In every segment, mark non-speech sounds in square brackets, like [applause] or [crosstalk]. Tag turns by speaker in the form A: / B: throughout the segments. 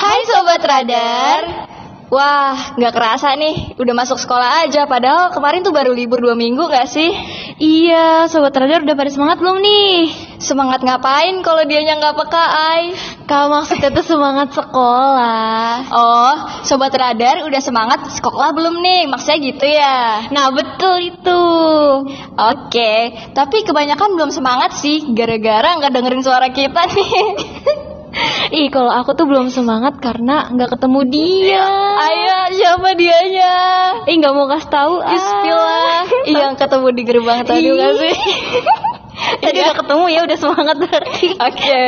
A: Hai Sobat Radar Wah, nggak kerasa nih, udah masuk sekolah aja Padahal kemarin tuh baru libur dua minggu gak sih?
B: Iya, Sobat Radar udah pada semangat belum nih?
A: Semangat ngapain kalau dianya nggak peka, Ai?
B: Kalau maksudnya tuh semangat sekolah
A: Oh, Sobat Radar udah semangat sekolah belum nih? Maksudnya gitu ya?
B: Nah betul itu
A: Oke, tapi kebanyakan belum semangat sih Gara-gara nggak dengerin suara kita nih [laughs] [laughs]
B: Ih kalau aku tuh belum semangat karena nggak ketemu dia.
A: Ayo, siapa dianya?
B: Ih nggak mau kasih tahu. Ah.
A: Bismillah [laughs] Iya, yang ketemu di gerbang tadi nggak sih? [laughs]
B: Tadi udah ketemu ya udah semangat berarti
A: Oke.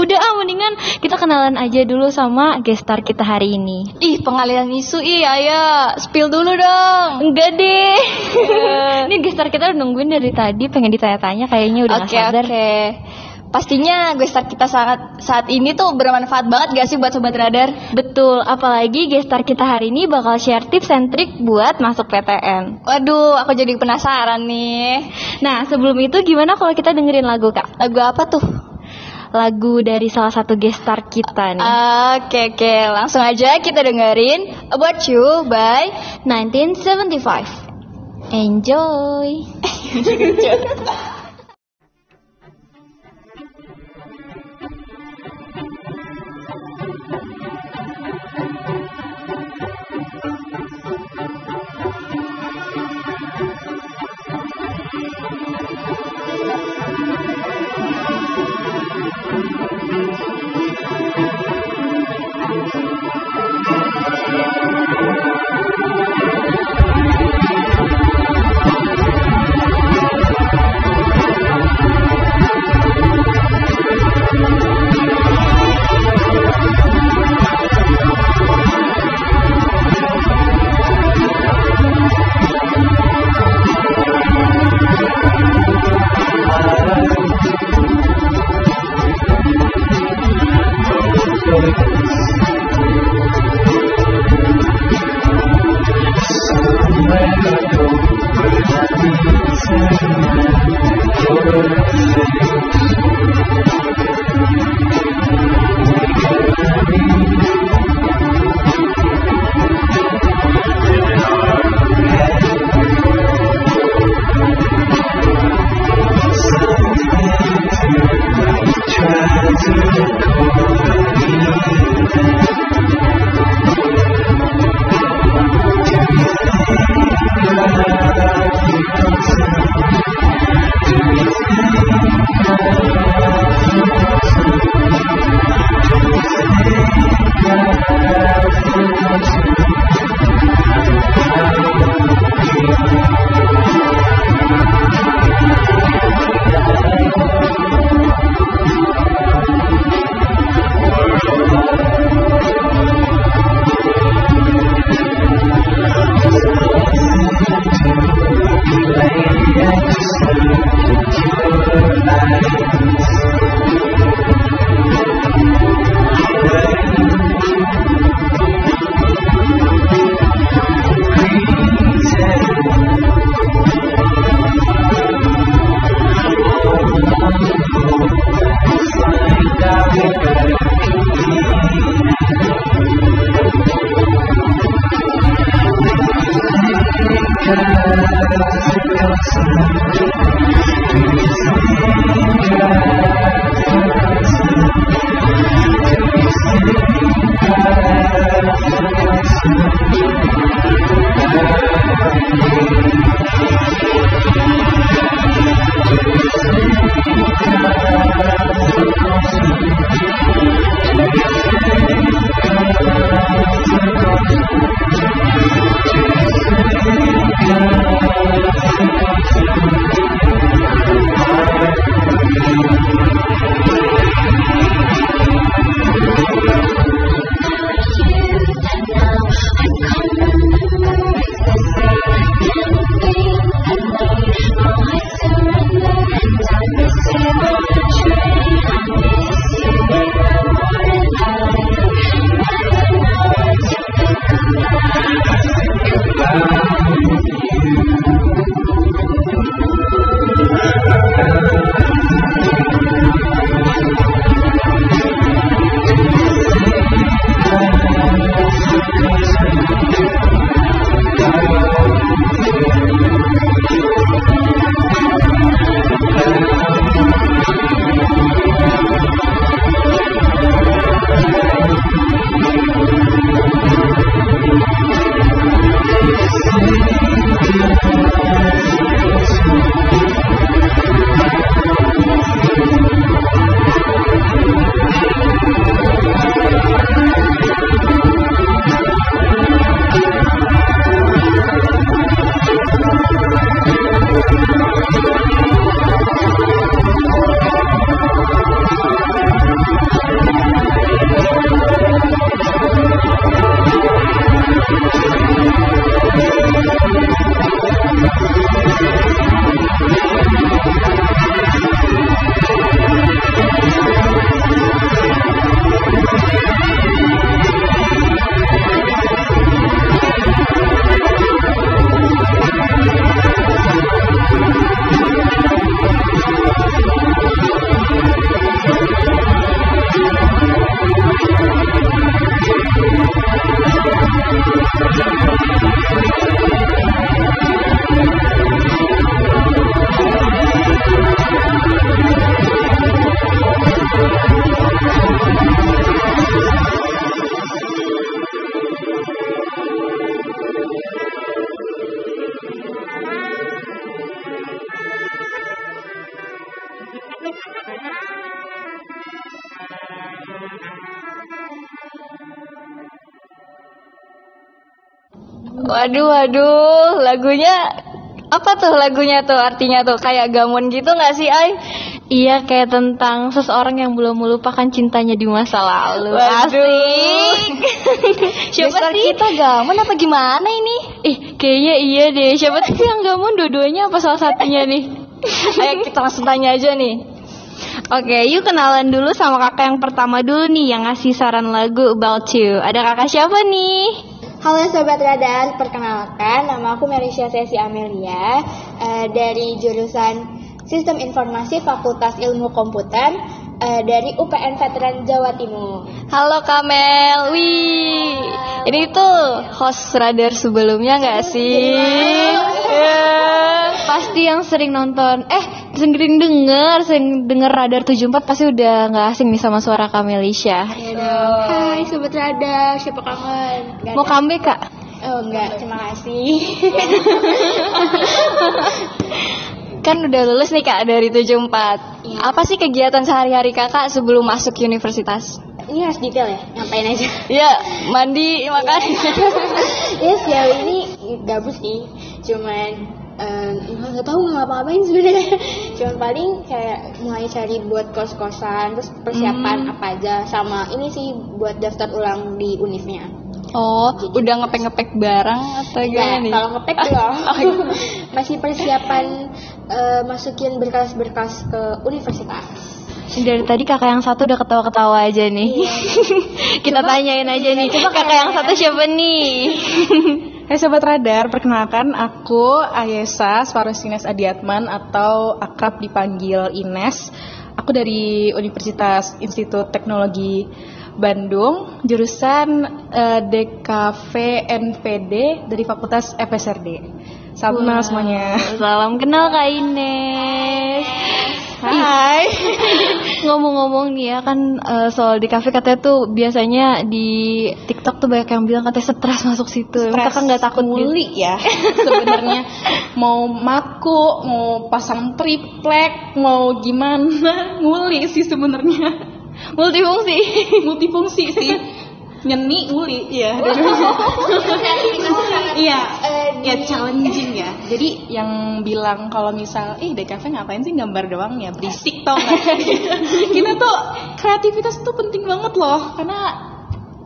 B: Udah ah mendingan kita kenalan aja dulu sama gestar kita hari ini.
A: Ih, pengalian isu ih, ayo Spill dulu dong.
B: Enggak deh.
A: Eh.
B: Ini gestar kita udah nungguin dari tadi pengen ditanya-tanya kayaknya udah
A: Oke,
B: nggak sadar.
A: oke Pastinya gestar kita sangat saat ini tuh bermanfaat banget gak sih buat Sobat Radar?
B: Betul, apalagi gestar kita hari ini bakal share tips and trik buat masuk PTN.
A: Waduh, aku jadi penasaran nih
B: Nah, sebelum itu gimana kalau kita dengerin lagu, Kak?
A: Lagu apa tuh?
B: Lagu dari salah satu gestar kita nih.
A: Oke, oke, langsung aja kita dengerin About You by
B: 1975. Enjoy. [laughs] Thank you.
A: Waduh, waduh, lagunya apa tuh lagunya tuh artinya tuh kayak gamun gitu nggak sih Ay?
B: Iya kayak tentang seseorang yang belum melupakan cintanya di masa lalu.
A: Waduh.
B: Asik. [laughs] Siapa sih?
A: kita gamun apa gimana ini?
B: Ih, kayaknya iya deh. Siapa sih yang gamon dua-duanya apa salah satunya nih? [laughs]
A: Ayo kita langsung tanya aja nih.
B: Oke, yuk kenalan dulu sama kakak yang pertama dulu nih yang ngasih saran lagu About You. Ada kakak siapa nih?
C: Halo Sobat Radar, perkenalkan nama aku Merisha Sesi Amelia eh, dari jurusan Sistem Informasi Fakultas Ilmu Komputer eh, dari UPN Veteran Jawa Timur.
A: Halo Kamel, wih, ini tuh host radar sebelumnya nggak sih? Ya.
B: Pasti yang sering nonton, eh sering denger, sering denger Radar 74 pasti udah nggak asing nih sama suara Kamelisha.
C: Hai Sobat Radar, siapa kangen?
B: Mau comeback kak?
C: Oh enggak, terima kasih. [laughs] [laughs]
A: Kan udah lulus nih kak dari 74
C: Iya.
A: Apa sih kegiatan sehari-hari kakak sebelum masuk universitas?
C: ini harus detail ya, ngapain aja.
A: Ya, mandi, makan
C: ya [laughs] sejauh ini gabut sih, cuman nggak tahu ngapa-ngapain sebenarnya. [laughs] Cuman paling kayak mulai cari buat kos-kosan, terus persiapan apa aja, sama ini sih buat daftar ulang di univnya.
A: Oh, udah ngepek-ngepek barang atau gimana
C: Enggak,
A: nih?
C: kalau ngepek belum. [laughs]
A: Oh, iya.
C: Masih persiapan eh, masukin berkas-berkas ke universitas.
B: Dari tadi kakak yang satu udah ketawa-ketawa aja nih. [laughs] Kita tanyain aja nih. Coba kakak yang satu siapa nih? [laughs]
D: Hai Sobat Radar, perkenalkan aku Ayesa Swarosines Adiatman atau akrab dipanggil Ines. Aku dari Universitas Institut Teknologi Bandung, jurusan eh, DKV NPD dari Fakultas FSRD. Salam kenal semuanya.
B: Salam kenal Kak Ines.
D: Hai. [laughs]
B: Ngomong-ngomong nih ya kan eh, soal di kafe katanya tuh biasanya di TikTok tuh banyak yang bilang katanya stres masuk situ.
D: Stres
B: kakak nggak takut gitu?
D: muli ya sebenarnya mau maku mau pasang triplek mau gimana [laughs] nguli sih sebenarnya
B: Multifungsi.
D: multifungsi sih. Nyeni nguli ya iya. [laughs] Ya challenging ya. Jadi yang bilang kalau misal eh DKV ngapain sih gambar doang ya? Berisik tau [laughs] kita tuh kreativitas tuh penting banget loh. Karena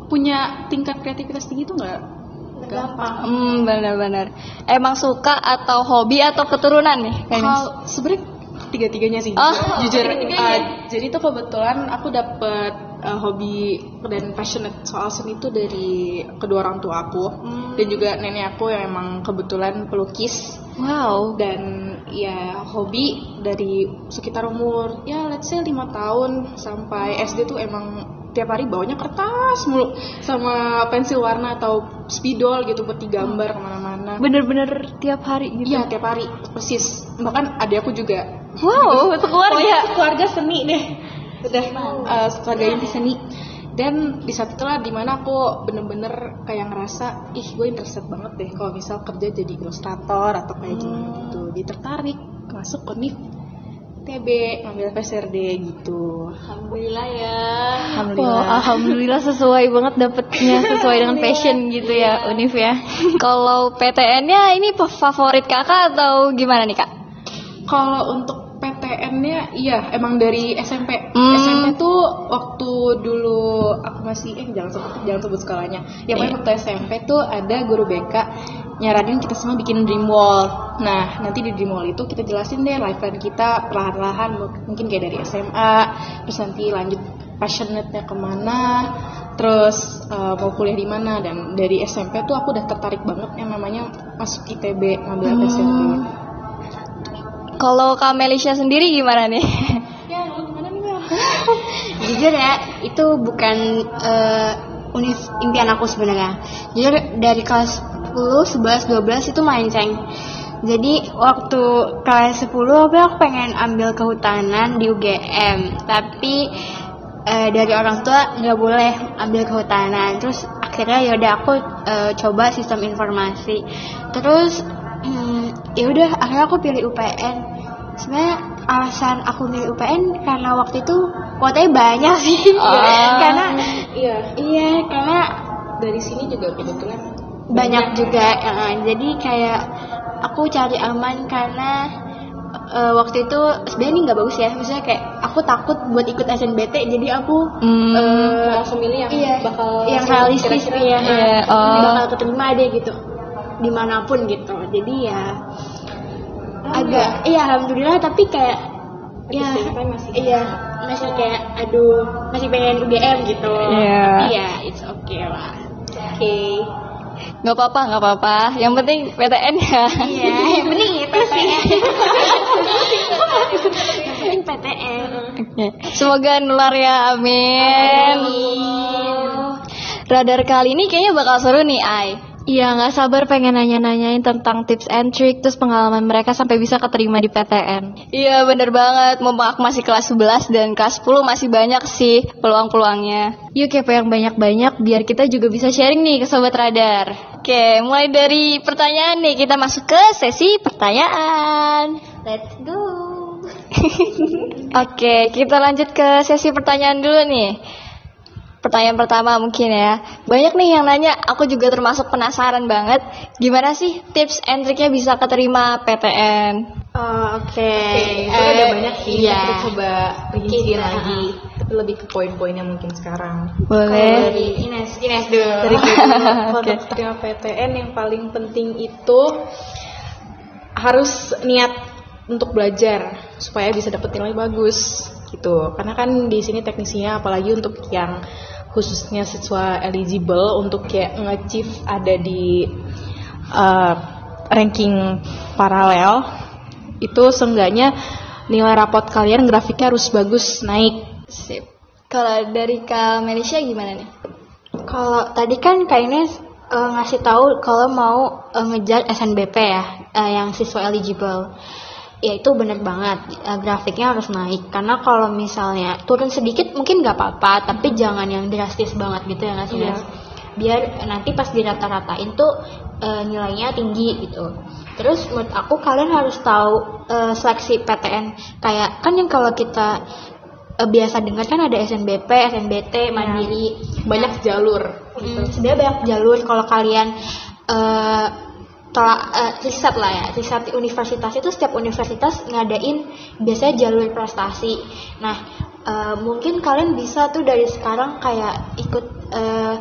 D: punya tingkat kreativitas tinggi tuh nggak gampang.
A: Hmm, benar-benar. Emang suka atau hobi atau keturunan nih?
D: Kalau sebenarnya tiga-tiganya sih.
A: Oh,
D: jujur.
A: tiga-tiganya.
D: uh, jadi tuh kebetulan aku dapet uh, hobi dan passionate soal seni itu dari kedua orang tua aku dan juga nenek aku yang emang kebetulan pelukis
B: Wow.
D: dan ya hobi dari sekitar umur ya let's say lima tahun sampai SD tuh emang tiap hari bawanya kertas mulu sama pensil warna atau spidol gitu buat digambar ke mana-mana.
B: Bener-bener tiap hari gitu.
D: Iya tiap hari persis. Bahkan adik aku juga.
B: Wow, itu keluarga.
D: Seni deh. Udah uh, keluarga inti seni. dan di saat itulah di mana aku bener-bener kayak ngerasa ih gue interested banget deh kalau misal kerja jadi ilustrator atau kayak gimana gitu jadi tertarik masuk univ TB ngambil PSRD gitu
C: Alhamdulillah ya.
D: alhamdulillah
B: Wah, alhamdulillah sesuai banget dapetnya sesuai dengan passion gitu ya Unif ya.
A: Kalau PTN-nya ini favorit kakak atau gimana nih kak?
D: Kalau untuk PTN-nya iya emang dari SMP.
A: Hmm.
D: SMP tuh waktu dulu aku masih eh jangan sebut jangan sebut sekolahnya. Ya pokoknya waktu SMP tuh ada guru BK nyaranin kita semua bikin dream wall. Nah, nanti di dream wall itu kita jelasin deh lifeline kita perlahan-lahan mu- mungkin kayak dari SMA, terus nanti lanjut passionate-nya ke mana, terus eh, mau kuliah di mana dan dari SMP tuh aku udah tertarik banget yang namanya masuk ITB ngambil PSRD.
A: Kalau kak Melisha sendiri gimana nih?
D: Ya, gimana nih Mel? [laughs]
C: Jujur ya, itu bukan eh, univ impian aku sebenarnya. Jujur dari kelas 10, 11, 12 itu melenceng. Jadi waktu kelas 10 aku aku pengen ambil kehutanan di UGM, tapi eh, dari orang tua nggak boleh ambil kehutanan. Terus akhirnya ya udah aku eh, coba sistem informasi. Terus hmm, ya udah akhirnya aku pilih UPN sebenarnya alasan aku milih UPN karena waktu itu kuotanya banyak sih [laughs] karena
D: Iya,
C: iya karena
D: dari sini juga kebetulan
C: banyak juga eh, jadi kayak aku cari aman karena eh, waktu itu sebenarnya ini nggak bagus ya. Maksudnya kayak aku takut buat ikut SNBT jadi aku
A: Hmm,
C: eh,
D: langsung milih yang
C: iya,
D: bakal
C: yang realistis
D: kira-kira.
C: ya.
A: Iya, oh.
C: bakal keterima deh gitu di mana pun gitu. Jadi ya agak iya alhamdulillah tapi kayak ya
D: masih
C: iya masih kayak aduh masih pengen UGM gitu.
A: Iya.
C: tapi ya it's okay lah. Oke
A: Gak apa-apa, gak apa-apa. Yang penting PTN ya.
C: iya yang penting itu sih yang penting PTN
A: Oke. Semoga nular ya, amin. Radar kali ini kayaknya bakal seru nih, Ai.
B: Iya nggak sabar pengen nanya-nanyain tentang tips and trick terus pengalaman mereka sampai bisa keterima di PTN.
A: Iya bener banget, mumpung aku masih kelas 11 dan kelas 10 masih banyak sih peluang-peluangnya.
B: Yuk kepo yang banyak-banyak biar kita juga bisa sharing nih ke sobat radar.
A: Oke, mulai dari pertanyaan nih, kita masuk ke sesi pertanyaan.
C: let's go [laughs]
A: Oke, kita lanjut ke sesi pertanyaan dulu nih. Pertanyaan pertama mungkin ya. Banyak nih yang nanya, aku juga termasuk penasaran banget. Gimana sih tips and triknya bisa keterima PTN?
C: Oh, oke
E: itu ada
C: Eh,
E: banyak sih.
C: iya.
E: Kita coba
C: Kita,
E: lagi. Tapi lebih ke poin-poinnya mungkin sekarang.
C: Kalau
A: Boleh.
C: dari Ines Ines dulu
D: dari kalau [laughs]
A: Oke.
D: untuk terima PTN yang paling penting itu harus niat untuk belajar supaya bisa dapet nilai bagus gitu karena kan di sini teknisinya apalagi untuk yang khususnya siswa eligible untuk kayak nge-achieve ada di uh, ranking paralel itu seenggaknya nilai rapot kalian grafiknya harus bagus naik
A: Sip. Kalau dari Kak Melisha gimana nih?
C: Kalau tadi kan Kak Ines eh, ngasih tahu kalau mau eh, ngejar SNBP ya, eh, yang siswa eligible. Ya itu bener banget, eh, grafiknya harus naik. Karena kalau misalnya turun sedikit mungkin nggak apa-apa, tapi jangan yang drastis banget gitu ya nggak sih?
D: Iya.
C: Nes? Biar nanti pas dirata-ratain tuh eh, nilainya tinggi gitu. Terus menurut aku kalian harus tahu eh, seleksi PTN. Kayak kan yang kalau kita eh, biasa dengar kan ada SNBP, SNBT, Mandiri.
D: banyak jalur
C: Hmm, sebenarnya banyak jalur kalau kalian eh tolak eh, riset lah ya riset di universitas itu setiap universitas ngadain biasanya jalur prestasi. Nah eh, mungkin kalian bisa tuh dari sekarang kayak ikut eh,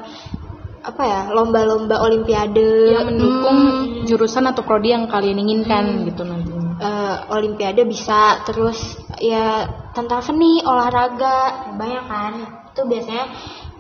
C: apa ya lomba-lomba olimpiade.
D: Yang mendukung jurusan atau prodi yang kalian inginkan gitu nantinya.
C: eh, olimpiade bisa terus ya tentang seni olahraga banyak kan. Itu biasanya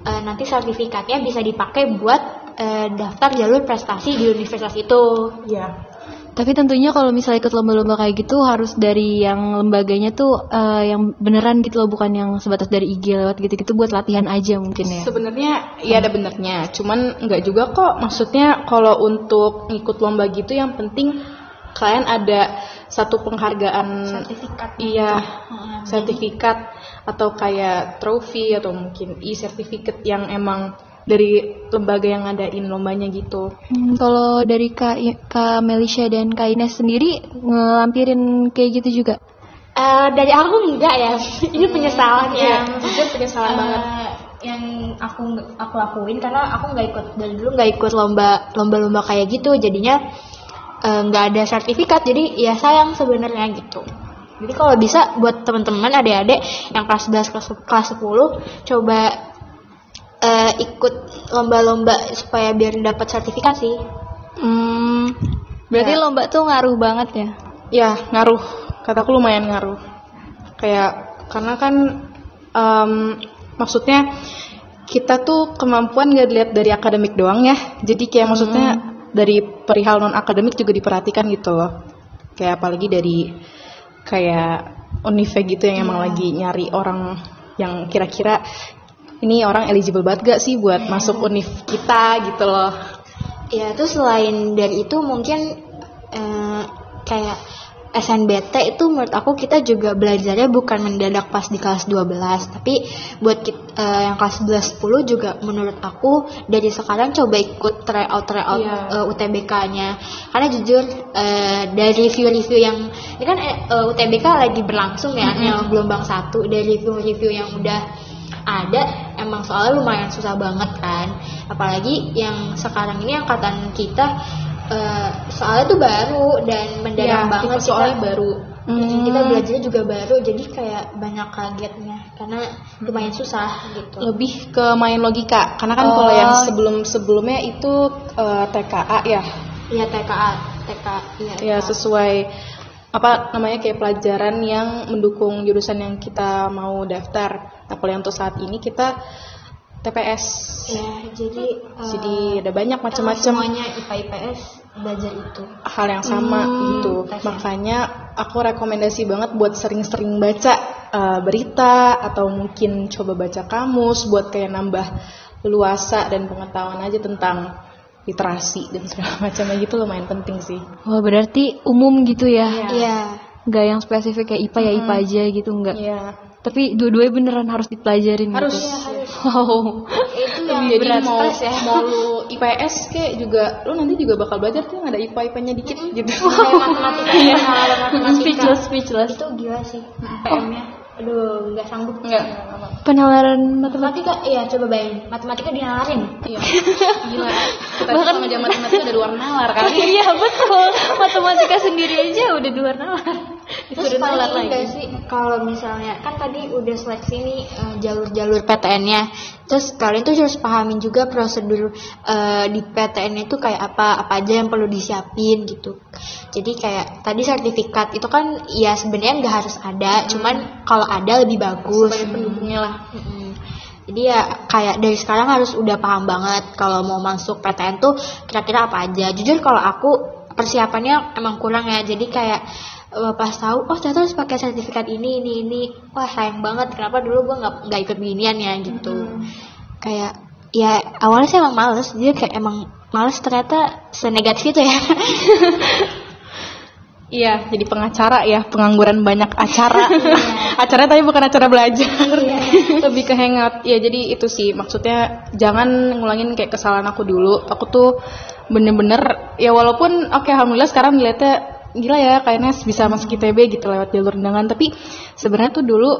C: eh, nanti sertifikatnya bisa dipakai buat eh, daftar jalur prestasi di universitas itu
D: Iya.
B: Tapi tentunya kalau misalnya ikut lomba-lomba kayak gitu harus dari yang lembaganya tuh eh, yang beneran gitu loh bukan yang sebatas dari IG lewat gitu-gitu buat latihan aja mungkin ya.
D: Sebenarnya ya ada benernya, cuman nggak juga kok. Maksudnya kalau untuk ngikut lomba gitu yang penting kalian ada satu penghargaan
C: sertifikat
D: iya
C: Heeh.
D: sertifikat atau kayak trofi atau mungkin e-sertifikat yang emang dari lembaga yang ngadain lombanya gitu.
B: Hmm, kalau dari Kak, Kak Melisha dan Kak Ines sendiri ngelampirin kayak gitu juga?
C: Eh, dari aku enggak ya [laughs] ini penyesalan
D: Iya,
C: yang
D: jujur penyesalan
C: eh,
D: banget.
C: yang aku aku lakuin karena aku nggak ikut dari dulu nggak ikut lomba lomba-lomba kayak gitu jadinya eh, nggak ada sertifikat jadi ya sayang sebenarnya gitu jadi kalau bisa buat teman-teman adik-adik yang kelas 11 kelas, kelas 10 coba eh, ikut lomba-lomba supaya biar dapat sertifikasi
A: Hmm, berarti
C: Ya.
A: lomba tuh ngaruh banget ya?
D: Ya ngaruh, kataku lumayan ngaruh. Kayak karena kan em, maksudnya kita tuh kemampuan gak dilihat dari akademik doang ya. Jadi kayak maksudnya dari perihal non akademik juga diperhatikan gitu loh. Kayak apalagi dari kayak Unive gitu yang emang lagi nyari orang yang kira-kira ini orang eligible banget gak sih buat masuk univ kita? gitu loh.
C: Ya, terus selain dari itu mungkin eh, kayak SNBT itu menurut aku kita juga belajarnya bukan mendadak pas di kelas 12 tapi buat kit- eh, yang kelas 11 10 juga menurut aku dari sekarang coba ikut tryout tryout
D: Iya.
C: eh, UTBK-nya karena jujur eh, dari review-review yang ini kan eh, eh, UTBK lagi berlangsung ya yang gelombang satu dari review-review yang udah ada emang soalnya lumayan susah banget kan. Apalagi yang sekarang ini angkatan kita eh, soalnya tuh baru dan mendadak
D: Iya,
C: banget
D: soalnya
C: kita,
D: baru.
C: Mm, kita belajarnya juga baru jadi kayak banyak kagetnya karena lumayan susah gitu.
D: Lebih ke main logika karena kan kalau yang sebelum sebelumnya itu eh, TKA ya?
C: Ya TKA TKA iya
D: ya
C: TKA.
D: sesuai apa namanya kayak pelajaran yang mendukung jurusan yang kita mau daftar. Nah kalau yang untuk saat ini kita TPS
C: ya jadi eh,
D: jadi ada banyak macam-macam.
C: semuanya IPA IPS belajar itu
D: hal yang sama gitu
C: tes ya.
D: makanya aku rekomendasi banget buat sering-sering baca eh, berita atau mungkin coba baca kamus buat kayak nambah luasa dan pengetahuan aja tentang literasi dan segala [laughs] macamnya gitu lumayan penting sih
B: Wah berarti umum gitu ya?
C: iya
B: Nggak yang spesifik kayak IPA ya IPA aja gitu nggak?
D: Iya.
B: Tapi dua-duanya beneran harus dipelajarin
D: Harus.
B: gitu.
D: Iya,
B: Wow.
C: itu yang
D: Jadi
C: berat
D: mau
C: stres ya
D: mau lu IPS kayak juga lu nanti juga bakal belajar tuh yang ada IPA IPA-nya dikit gitu. [laughs]
C: Kayak matematika ya, pengalaman matematika
B: Speechless, speechless.
C: itu gila sih PM-nya aduh nggak sanggup
D: Enggak.
B: Penalaran matematika.
C: iya coba bayangin matematika dinalarin
D: Iya. Gila. Kita Bahkan sama jam matematika ada luar nalar kali. [laughs]
B: Iya betul. Matematika sendiri aja udah luar nalar.
C: Terus paling ini sih kalau misalnya kan tadi udah seleksi nih eh, jalur-jalur PTN-nya. Terus kalian tuh harus pahamin juga prosedur eh, di PTN itu kayak apa apa aja yang perlu disiapin gitu. Jadi kayak tadi sertifikat itu kan ya sebenarnya nggak harus ada, cuman kalau ada lebih bagus.
D: Sebagai pendukungnya lah.
C: Mm-mm. Jadi ya kayak dari sekarang harus udah paham banget kalau mau masuk PTN tuh kira-kira apa aja. Jujur kalau aku persiapannya emang kurang ya. Jadi kayak eh, pas tahu oh ternyata harus pakai sertifikat ini ini ini. Wah sayang banget kenapa dulu gua nggak nggak ikut beginian ya gitu. Kayak ya awalnya sih emang males. Jadi kayak emang males ternyata senegatif itu ya. [laughs]
D: Iya, jadi pengacara ya, pengangguran banyak acara. [laughs] acara tapi bukan acara belajar. [laughs] Lebih ke hangout. Ya, jadi itu sih maksudnya jangan ngulangin kayak kesalahan aku dulu. Aku tuh bener-bener ya walaupun oke alhamdulillah sekarang ngeliatnya gila ya kayaknya bisa masuk ITB gitu lewat jalur undangan. Tapi sebenarnya tuh dulu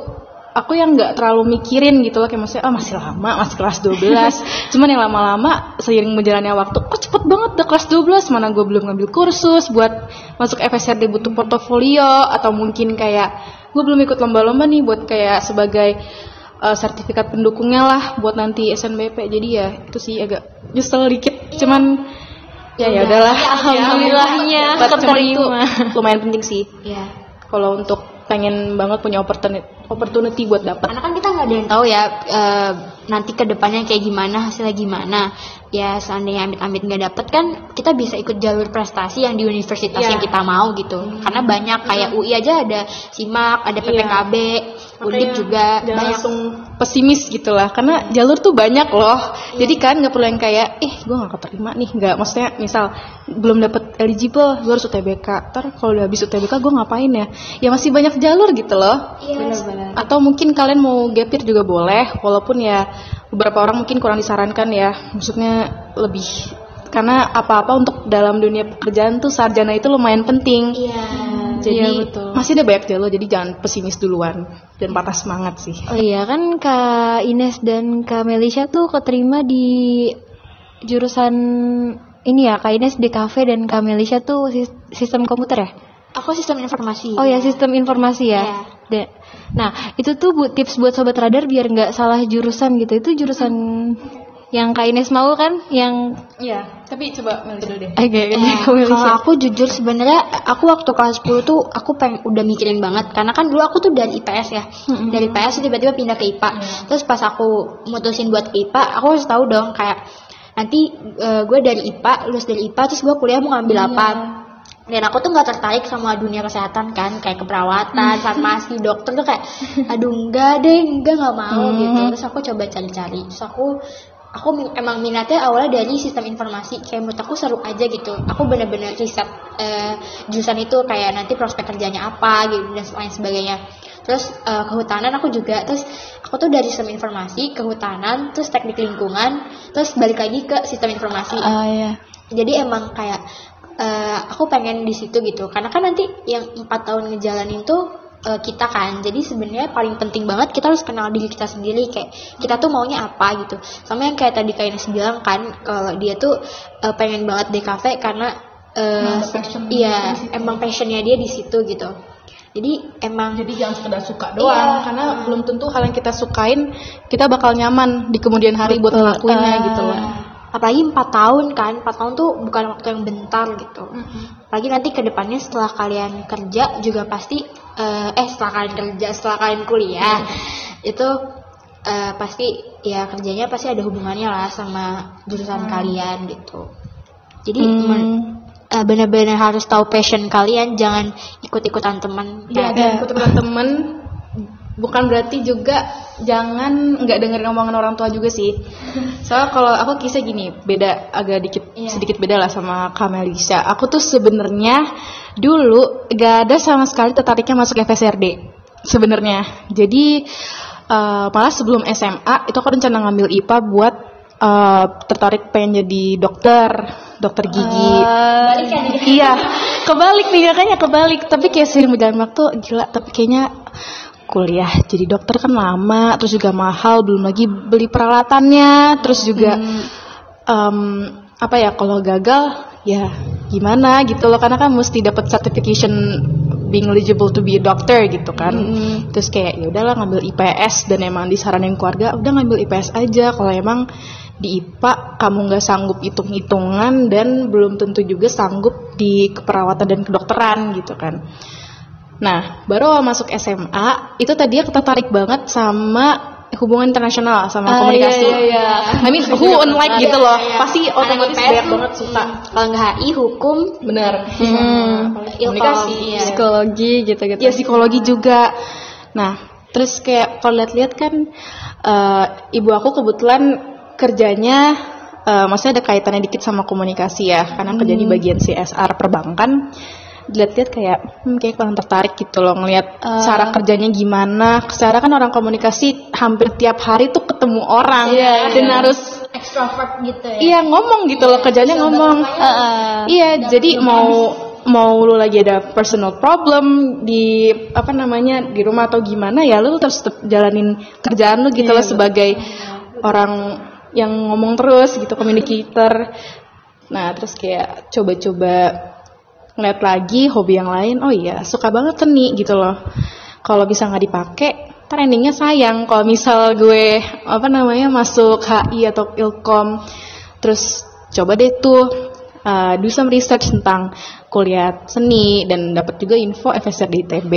D: aku yang nggak terlalu mikirin gitu loh kayak maksudnya ah masih lama masih kelas 12 [laughs] cuman yang lama-lama seiring berjalannya waktu kok cepet banget udah kelas 12 mana gue belum ngambil kursus buat masuk FSRD butuh portofolio. Atau mungkin kayak gue belum ikut lomba-lomba nih buat kayak sebagai eh, sertifikat pendukungnya lah buat nanti SNBP jadi ya itu sih agak nyesel dikit. Cuman ya ya udahlah [laughs]
B: Alhamdulillahnya
D: But cuman itu
B: keterima.
D: lumayan penting sih
C: Iya.
D: kalau untuk pengen banget punya opportunity opportunity buat dapat
C: Karena kan kita nggak ada yang tahu ya eh, nanti ke depannya kayak gimana hasilnya gimana. Ya seandainya amit-amit nggak dapet kan kita bisa ikut jalur prestasi yang di universitas
D: Iya.
C: yang kita mau gitu. Karena banyak kayak UI aja ada SIMAK, ada PPKB, Undip
D: Makanya
C: juga
D: jangan
C: banyak.
D: langsung pesimis gitu lah karena jalur tuh banyak loh. Jadi kan nggak perlu yang kayak eh gue nggak keterima nih. Nggak maksudnya misal belum dapet eligible gue harus UTBK ntar kalau udah habis UTBK gue ngapain ya? Ya masih banyak jalur gitu loh atau mungkin kalian mau gapir juga boleh walaupun ya beberapa orang mungkin kurang disarankan ya maksudnya lebih karena apa-apa untuk dalam dunia pekerjaan tuh sarjana itu lumayan penting
C: Iya.
D: jadi
B: Iya, betul.
D: masih ada banyak jalur jadi jangan pesimis duluan dan patah semangat sih
B: Oh iya kan Kak Ines dan Kak Melisha tuh keterima di jurusan ini ya Kak Ines di kafe dan Kak Melisha tuh sis- sistem komputer ya?
C: Aku sistem informasi.
B: Oh ya sistem informasi ya.
C: Iya.
B: Da- Nah itu tuh bu, tips buat sobat radar biar nggak salah jurusan gitu. Itu jurusan yang Kak Ines mau kan? Yang
D: Iya, tapi coba Mel dulu deh.
B: agak
C: Eh, kalau aku jujur sebenarnya aku waktu kelas 10 tuh aku pengen udah mikirin banget karena kan dulu aku tuh dari IPS ya. Dari IPS tiba-tiba pindah ke IPA. Terus pas aku mutusin buat ke IPA, aku harus tahu dong kayak nanti eh, gue dari IPA, lulus dari IPA terus gue kuliah mau ngambil apa. Dan aku tuh nggak tertarik sama dunia kesehatan kan, kayak keperawatan, [laughs] farmasi, dokter tuh kayak, aduh enggak deh, enggak nggak mau gitu. Terus aku coba cari-cari, terus aku aku emang minatnya awalnya dari sistem informasi kayak menurut aku seru aja gitu. Aku bener-bener riset eh, jurusan itu kayak nanti prospek kerjanya apa gitu dan lain sebagainya. Terus eh, kehutanan aku juga. Terus aku tuh dari sistem informasi kehutanan terus teknik lingkungan terus balik lagi ke sistem informasi.
B: Ah ya.
C: jadi emang kayak eh, aku pengen di situ gitu. Karena kan nanti yang empat tahun ngejalanin tuh eh, kita kan. Jadi sebenarnya paling penting banget kita harus kenal diri kita sendiri. Kayak kita tuh maunya apa gitu. Sama yang kayak tadi Ines bilang kan kalau dia tuh eh, pengen banget di kafe karena eh, iya emang passionnya dia di situ gitu. Jadi emang
D: Jadi jangan sekedar suka doang
C: Iya.
D: karena belum tentu hal yang kita sukain kita bakal nyaman di kemudian hari buat ngelakuinnya gitu loh.
C: Apalagi empat tahun kan empat tahun tuh bukan waktu yang bentar gitu. Apalagi nanti ke depannya setelah kalian kerja juga pasti eh, eh setelah kalian kerja setelah kalian kuliah itu eh, pasti ya kerjanya pasti ada hubungannya lah sama jurusan kalian gitu. Jadi eh, benar-benar harus tahu passion kalian jangan ikut-ikutan teman.
D: Iya,
C: Kayak-
D: dan ikut [laughs] temen bukan berarti juga jangan nggak dengerin omongan orang tua juga sih. [laughs] Soalnya kalau aku kisah gini, beda agak dikit sedikit beda lah sama Kamelisha. Aku tuh sebenarnya dulu gak ada sama sekali tertariknya masuk FSRD sebenarnya. Jadi eh, malah sebelum SMA itu aku rencana ngambil IPA buat eh, tertarik pengen jadi dokter, dokter gigi. Iya, kebalik nih makanya kebalik. Tapi kayak sering berjalan waktu gila. Tapi kayaknya kuliah jadi dokter kan lama, terus juga mahal, belum lagi beli peralatannya, terus juga em, apa ya kalau gagal ya gimana gitu loh karena kan mesti dapat certification being eligible to be a doctor gitu kan. Terus kayak ya udahlah ngambil IPS dan emang disaranin keluarga udah ngambil IPS aja kalau emang di IPA kamu nggak sanggup hitung-hitungan dan belum tentu juga sanggup di keperawatan dan kedokteran gitu kan. Nah, baru awal masuk SMA, itu tadi aku tertarik banget sama hubungan internasional sama komunikasi.
B: iya, iya.
D: I mean, who unlike gitu loh. Pasti otomatis
C: IPS
D: banyak banget suka.
C: kalau nggak HI hukum
D: Bener. [laughs] Komunikasi.
C: iya.
B: Psikologi gitu-gitu.
D: Ya psikologi juga. Nah, terus kayak kalau lihat-lihat kan eh, ibu aku kebetulan kerjanya eh, maksudnya ada kaitannya dikit sama komunikasi ya, karena kerja di bagian CSR perbankan. Dilihat-lihat kayak hmm, kayak kurang tertarik gitu loh ngelihat cara kerjanya gimana. Secara kan orang komunikasi hampir tiap hari tuh ketemu orang. Dan harus
C: extrovert gitu ya.
D: Iya ngomong gitu loh kerjanya ngomong. Iya jadi mau mau lu lagi ada personal problem di apa namanya di rumah atau gimana ya lu terus jalanin kerjaan lu gitu loh sebagai orang yang ngomong terus gitu communicator. Nah terus kayak coba-coba ngeliat lagi hobi yang lain. Oh iya suka banget seni gitu loh. Kalau bisa nggak dipakai ntar endingnya sayang. Kalau misal gue apa namanya masuk HI atau Ilkom terus coba deh tuh uh, do some research tentang kuliah seni dan dapat juga info FSR di ITB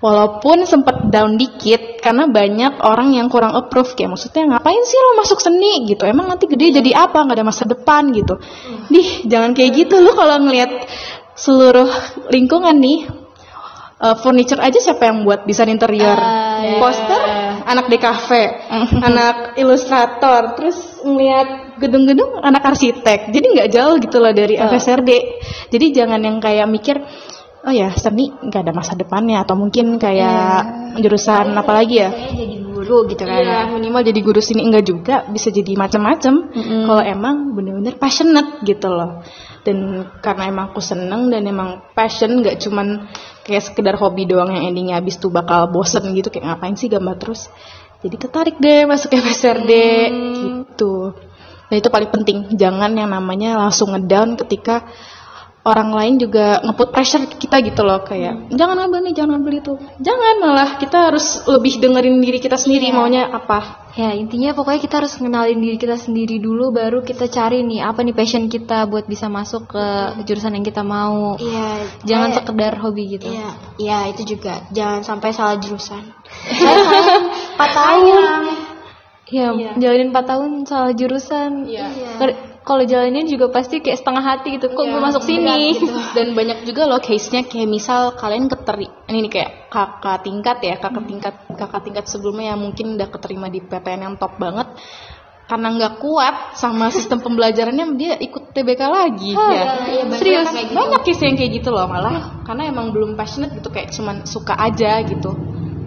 D: walaupun sempet down dikit karena banyak orang yang kurang approve. Kayak maksudnya ngapain sih lo masuk seni? gitu. Emang nanti gede jadi apa? Nggak ada masa depan gitu. Dih jangan kayak gitu. Lo kalau ngelihat seluruh lingkungan nih uh, furniture aja siapa yang buat desain interior poster anak DKV, anak ilustrator, terus ngeliat gedung-gedung anak arsitek. Jadi nggak jauh gitu loh dari FSRD. Jadi jangan yang kayak mikir oh ya seni nggak ada masa depannya atau mungkin kayak jurusan apa lagi ya?
C: jadi guru gitu kan
D: Iya, minimal jadi guru sini enggak juga, bisa jadi macam-macam. Kalau emang bener-bener passionate gitu loh. Dan karena emang aku seneng dan emang passion nggak cuman kayak sekedar hobi doang yang endingnya habis tuh bakal bosen gitu kayak ngapain sih gambar terus. Jadi tertarik deh masuk FSRD gitu. Dan itu paling penting, jangan yang namanya langsung ngedown ketika orang lain juga nge-put pressure kita gitu loh kayak jangan ngambil nih jangan ngambil itu jangan malah kita harus lebih dengerin diri kita sendiri maunya apa
B: Ya intinya pokoknya kita harus kenalin diri kita sendiri dulu baru kita cari nih apa nih passion kita buat bisa masuk ke jurusan yang kita mau.
C: iya
B: Jangan
C: kayak-
B: sekedar hobi gitu.
C: Iya, iya itu juga. Jangan sampai salah jurusan. [laughs] Saya empat tahun.
B: Iya, jalanin 4 tahun salah jurusan. Ker- Kalau jalanin juga pasti kayak setengah hati gitu. Kok gue masuk sini? [laughs]
D: dan banyak juga loh case-nya kayak misal kalian keteri ini nih kayak kakak tingkat ya kakak tingkat kakak tingkat sebelumnya yang mungkin udah keterima di PTN yang top banget karena nggak kuat sama sistem [laughs] pembelajarannya dia ikut TBK lagi ya serius banyak case yang kayak gitu loh malah karena emang belum passionate gitu kayak cuman suka aja gitu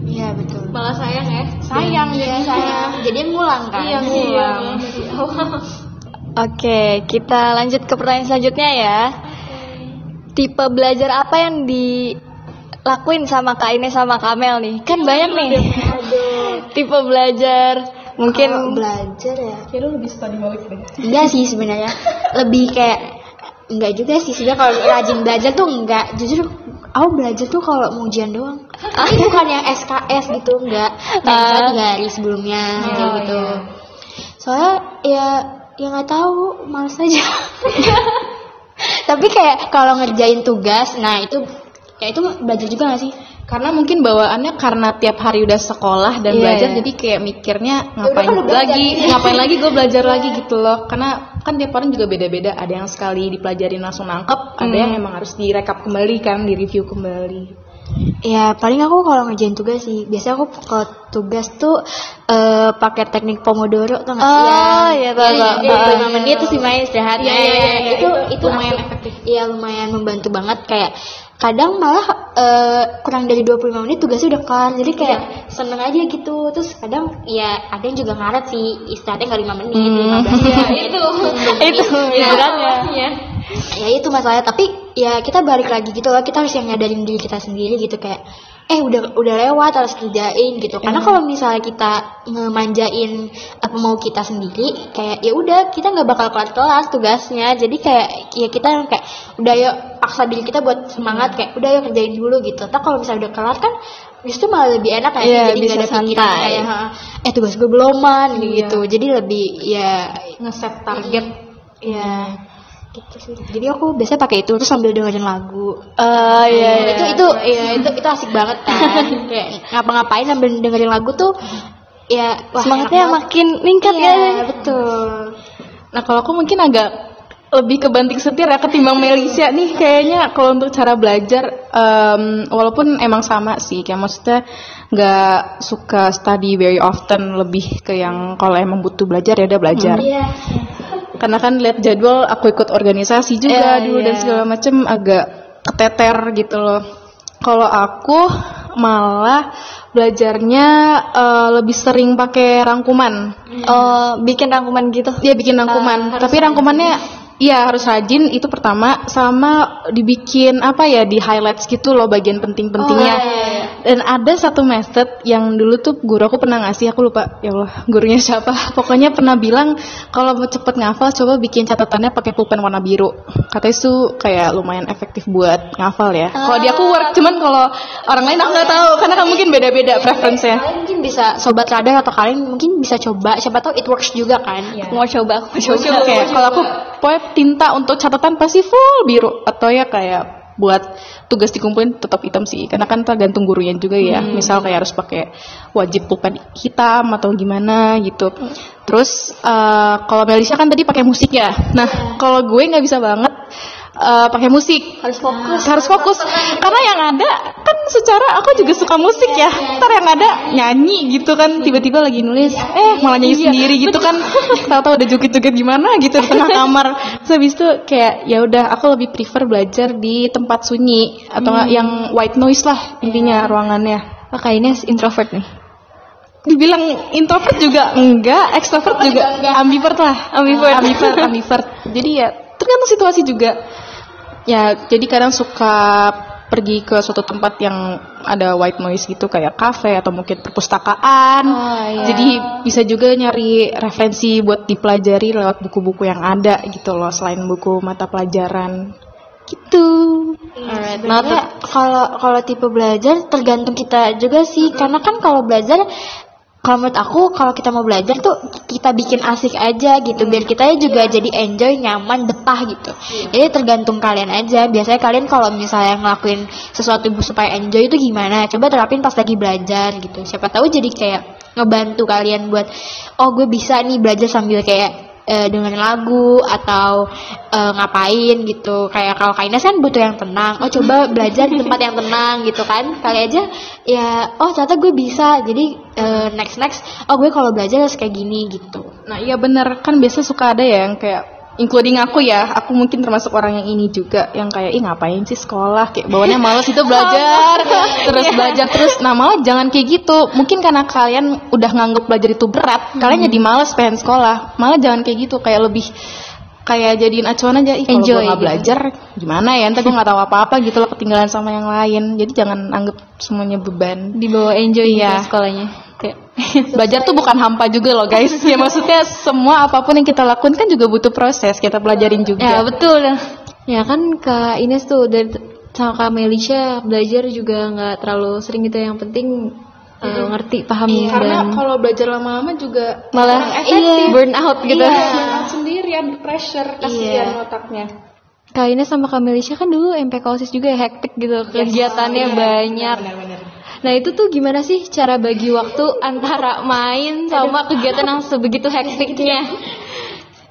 C: Iya betul.
B: Malah sayang ya.
C: Sayang ya sayang. Jadi ngulang kan.
B: Iya, [laughs]
A: Oke, kita lanjut ke pertanyaan selanjutnya ya. Tipe belajar apa yang dilakuin sama Kak Ines sama Kamel nih? Kan banyak nih. Tipe belajar mungkin
C: Kalau belajar ya.
D: lu lebih balik deh
C: Enggak sih sebenarnya. Lebih kayak enggak juga sih sebenarnya kalau rajin belajar tuh enggak. Jujur aku belajar tuh kalau mau ujian doang. Tapi bukan yang SKS gitu enggak. Kayak tiga hari sebelumnya kayak gitu. Soalnya ya ya nggak tahu males aja. [laughs] Tapi kayak kalau ngerjain tugas, nah itu ya itu belajar juga gak sih?
D: karena mungkin bawaannya karena tiap hari udah sekolah dan
A: Iya.
D: belajar jadi kayak mikirnya ngapain
C: kan udah belajar.
D: lagi ngapain lagi gue belajar [laughs] lagi gitu loh karena kan tiap orang juga beda-beda ada yang sekali dipelajarin langsung nangkep ada yang emang harus direkap kembali kan di review kembali
C: Ya paling aku kalau ngerjain tugas sih. Biasanya aku kalau tugas tuh eh pakai teknik pomodoro tuh nggak?
A: Oh,
C: ya?
A: iya.
C: Jadi lima menit terus menit istirahat.
D: Iya, iya, iya, iya.
C: itu
D: Itu lumayan efektif.
C: Iya lumayan membantu banget. Kayak kadang malah eh, kurang dari 25 menit tugasnya udah kelar. Jadi kayak seneng aja gitu. Terus kadang ya ada yang juga ngaret sih. Istirahatnya nggak lima menit 15 menit [laughs] itu.
A: Itu beratnya.
C: ya itu masalahnya tapi ya kita balik lagi gitu loh kita harus yang nyadarin diri kita sendiri gitu kayak eh udah udah lewat harus kerjain gitu. Karena kalau misalnya kita ngemanjain apa mau kita sendiri kayak ya udah kita nggak bakal kelar kelar tugasnya. Jadi kayak ya kita kayak udah yuk paksa diri kita buat semangat kayak udah yuk kerjain dulu gitu. Tapi kalau misalnya udah kelar kan justru malah lebih enak kan
A: Iya,
C: jadi
A: bisa
C: nggak ada pikiran
A: santai.
C: kayak "Ha, eh tugas gue beloman gitu. Jadi lebih ya
D: ngeset target.
C: Ya gitu sih. Jadi aku biasanya pakai itu terus sambil dengerin lagu.
A: Oh iya, iya.
C: itu itu ya itu itu asik banget kan. [laughs] Kayak ngapa-ngapain sambil dengerin lagu tuh ya wah,
A: Semangatnya makin meningkat
C: Iya,
A: ya.
C: betul.
D: Nah kalau aku mungkin agak lebih ke banting setir ya ketimbang Melisha nih. Kayaknya kalau untuk cara belajar em, walaupun emang sama sih. Kayak maksudnya nggak suka study very often lebih ke yang kalau emang butuh belajar ya udah belajar.
C: Iya
D: karena kan lihat jadwal aku ikut organisasi juga
A: Iya,
D: dulu dan
A: iya.
D: segala macem agak keteter gitu loh kalau aku malah belajarnya eh, lebih sering pakai rangkuman
A: Oh, bikin rangkuman gitu.
D: dia bikin rangkuman tapi rangkumannya Iya harus rajin itu pertama sama dibikin apa ya di highlights gitu loh bagian penting-pentingnya. Dan ada satu method yang dulu tuh guru aku pernah ngasih aku lupa ya Allah gurunya siapa. [laughs] Pokoknya pernah bilang kalau mau cepet ngafal coba bikin catatannya pakai pulpen warna biru. Katanya itu kayak lumayan efektif buat ngafal ya. Kalau di aku work cuman kalau orang lain aku nggak tahu karena kan mungkin beda-beda preference-nya.
C: Kalian mungkin bisa sobat radar atau kalian mungkin bisa coba siapa tahu it works juga kan.
A: Aku mau coba, aku mau coba.
D: Oke, kalau aku pokoknya tinta untuk catatan pasti full biru. Atau ya kayak buat tugas dikumpulin tetap hitam sih. Karena kan tergantung gurunya juga ya. Misal kayak harus pakai wajib pulpen hitam atau gimana gitu. Terus eh, kalau Melisha kan tadi pakai musik ya. Nah kalau gue nggak bisa banget eh, pakai musik. Harus fokus. Harus fokus. Karena yang ada kan secara aku juga suka musik ya. Ntar yang ada nyanyi gitu kan tiba-tiba lagi nulis. Eh malah nyanyi sendiri gitu kan. [laughs] Tahu-tahu udah joget-joget gimana gitu di tengah kamar. Terus habis itu kayak ya udah aku lebih prefer belajar di tempat sunyi atau nggak yang white noise lah intinya ruangannya.
B: Oh, Kak Ines introvert nih.
D: dibilang introvert juga enggak, extrovert juga ambivert lah. Ambivert. ambivert, ambivert. [laughs] Jadi ya tergantung situasi juga. Ya, jadi kadang suka pergi ke suatu tempat yang ada white noise gitu kayak kafe atau mungkin perpustakaan. Jadi bisa juga nyari referensi buat dipelajari lewat buku-buku yang ada gitu loh selain buku mata pelajaran. Gitu.
A: Alright. Nah, kalau kalau tipe belajar tergantung kita juga sih. Karena kan kalau belajar kalau menurut aku kalau kita mau belajar tuh kita bikin asik aja gitu. Biar kita juga jadi enjoy nyaman betah gitu. Jadi tergantung kalian aja. Biasanya kalian kalau misalnya ngelakuin sesuatu supaya enjoy itu gimana? Coba terapin pas lagi belajar gitu. Siapa tahu jadi kayak ngebantu kalian buat oh gue bisa nih belajar sambil kayak eh, dengerin lagu atau eh, ngapain gitu. Kayak kalau Kak Ines kan butuh yang tenang. Oh coba [laughs] belajar di tempat yang tenang gitu kan. Kali aja ya oh ternyata gue bisa. Jadi eh, next next oh gue kalau belajar harus kayak gini gitu.
D: Nah iya bener. Kan biasa suka ada ya yang kayak including aku ya aku mungkin termasuk orang yang ini juga yang kayak ih ngapain sih sekolah? Kayak bawaannya males itu [laughs] belajar terus belajar terus nah malah jangan kayak gitu. Mungkin karena kalian udah nganggep belajar itu berat kalian jadi males pengen sekolah. Malah jangan kayak gitu kayak lebih kayak jadiin acuan aja ih kalau
B: Enjoy
D: gue nggak
B: gitu.
D: belajar gimana ya? Entar gue nggak tahu apa-apa gitu loh ketinggalan sama yang lain. Jadi jangan anggap semuanya beban.
B: Dibawa enjoy gitu sekolahnya. Kayak [laughs]
D: Belajar tuh bukan hampa juga loh guys. Ya maksudnya semua apa pun yang kita lakukan kan juga butuh proses. Kita pelajarin juga.
B: Ya betul. Ya kan Kak Ines tuh dari sama Kak Melisha belajar juga nggak terlalu sering gitu. Yang penting eh, ngerti, paham
D: Karena
B: dan
D: kalau belajar lama-lama juga
B: malah iya, burn out gitu.
D: Iya, [laughs] sendirian pressure kasihan otaknya.
B: Kak Ines sama Kak Melisha kan dulu MPK OSIS juga ya, hektik gitu. Kegiatannya banyak. Nah itu tuh gimana sih cara bagi waktu antara main sama kegiatan yang sebegitu hektiknya?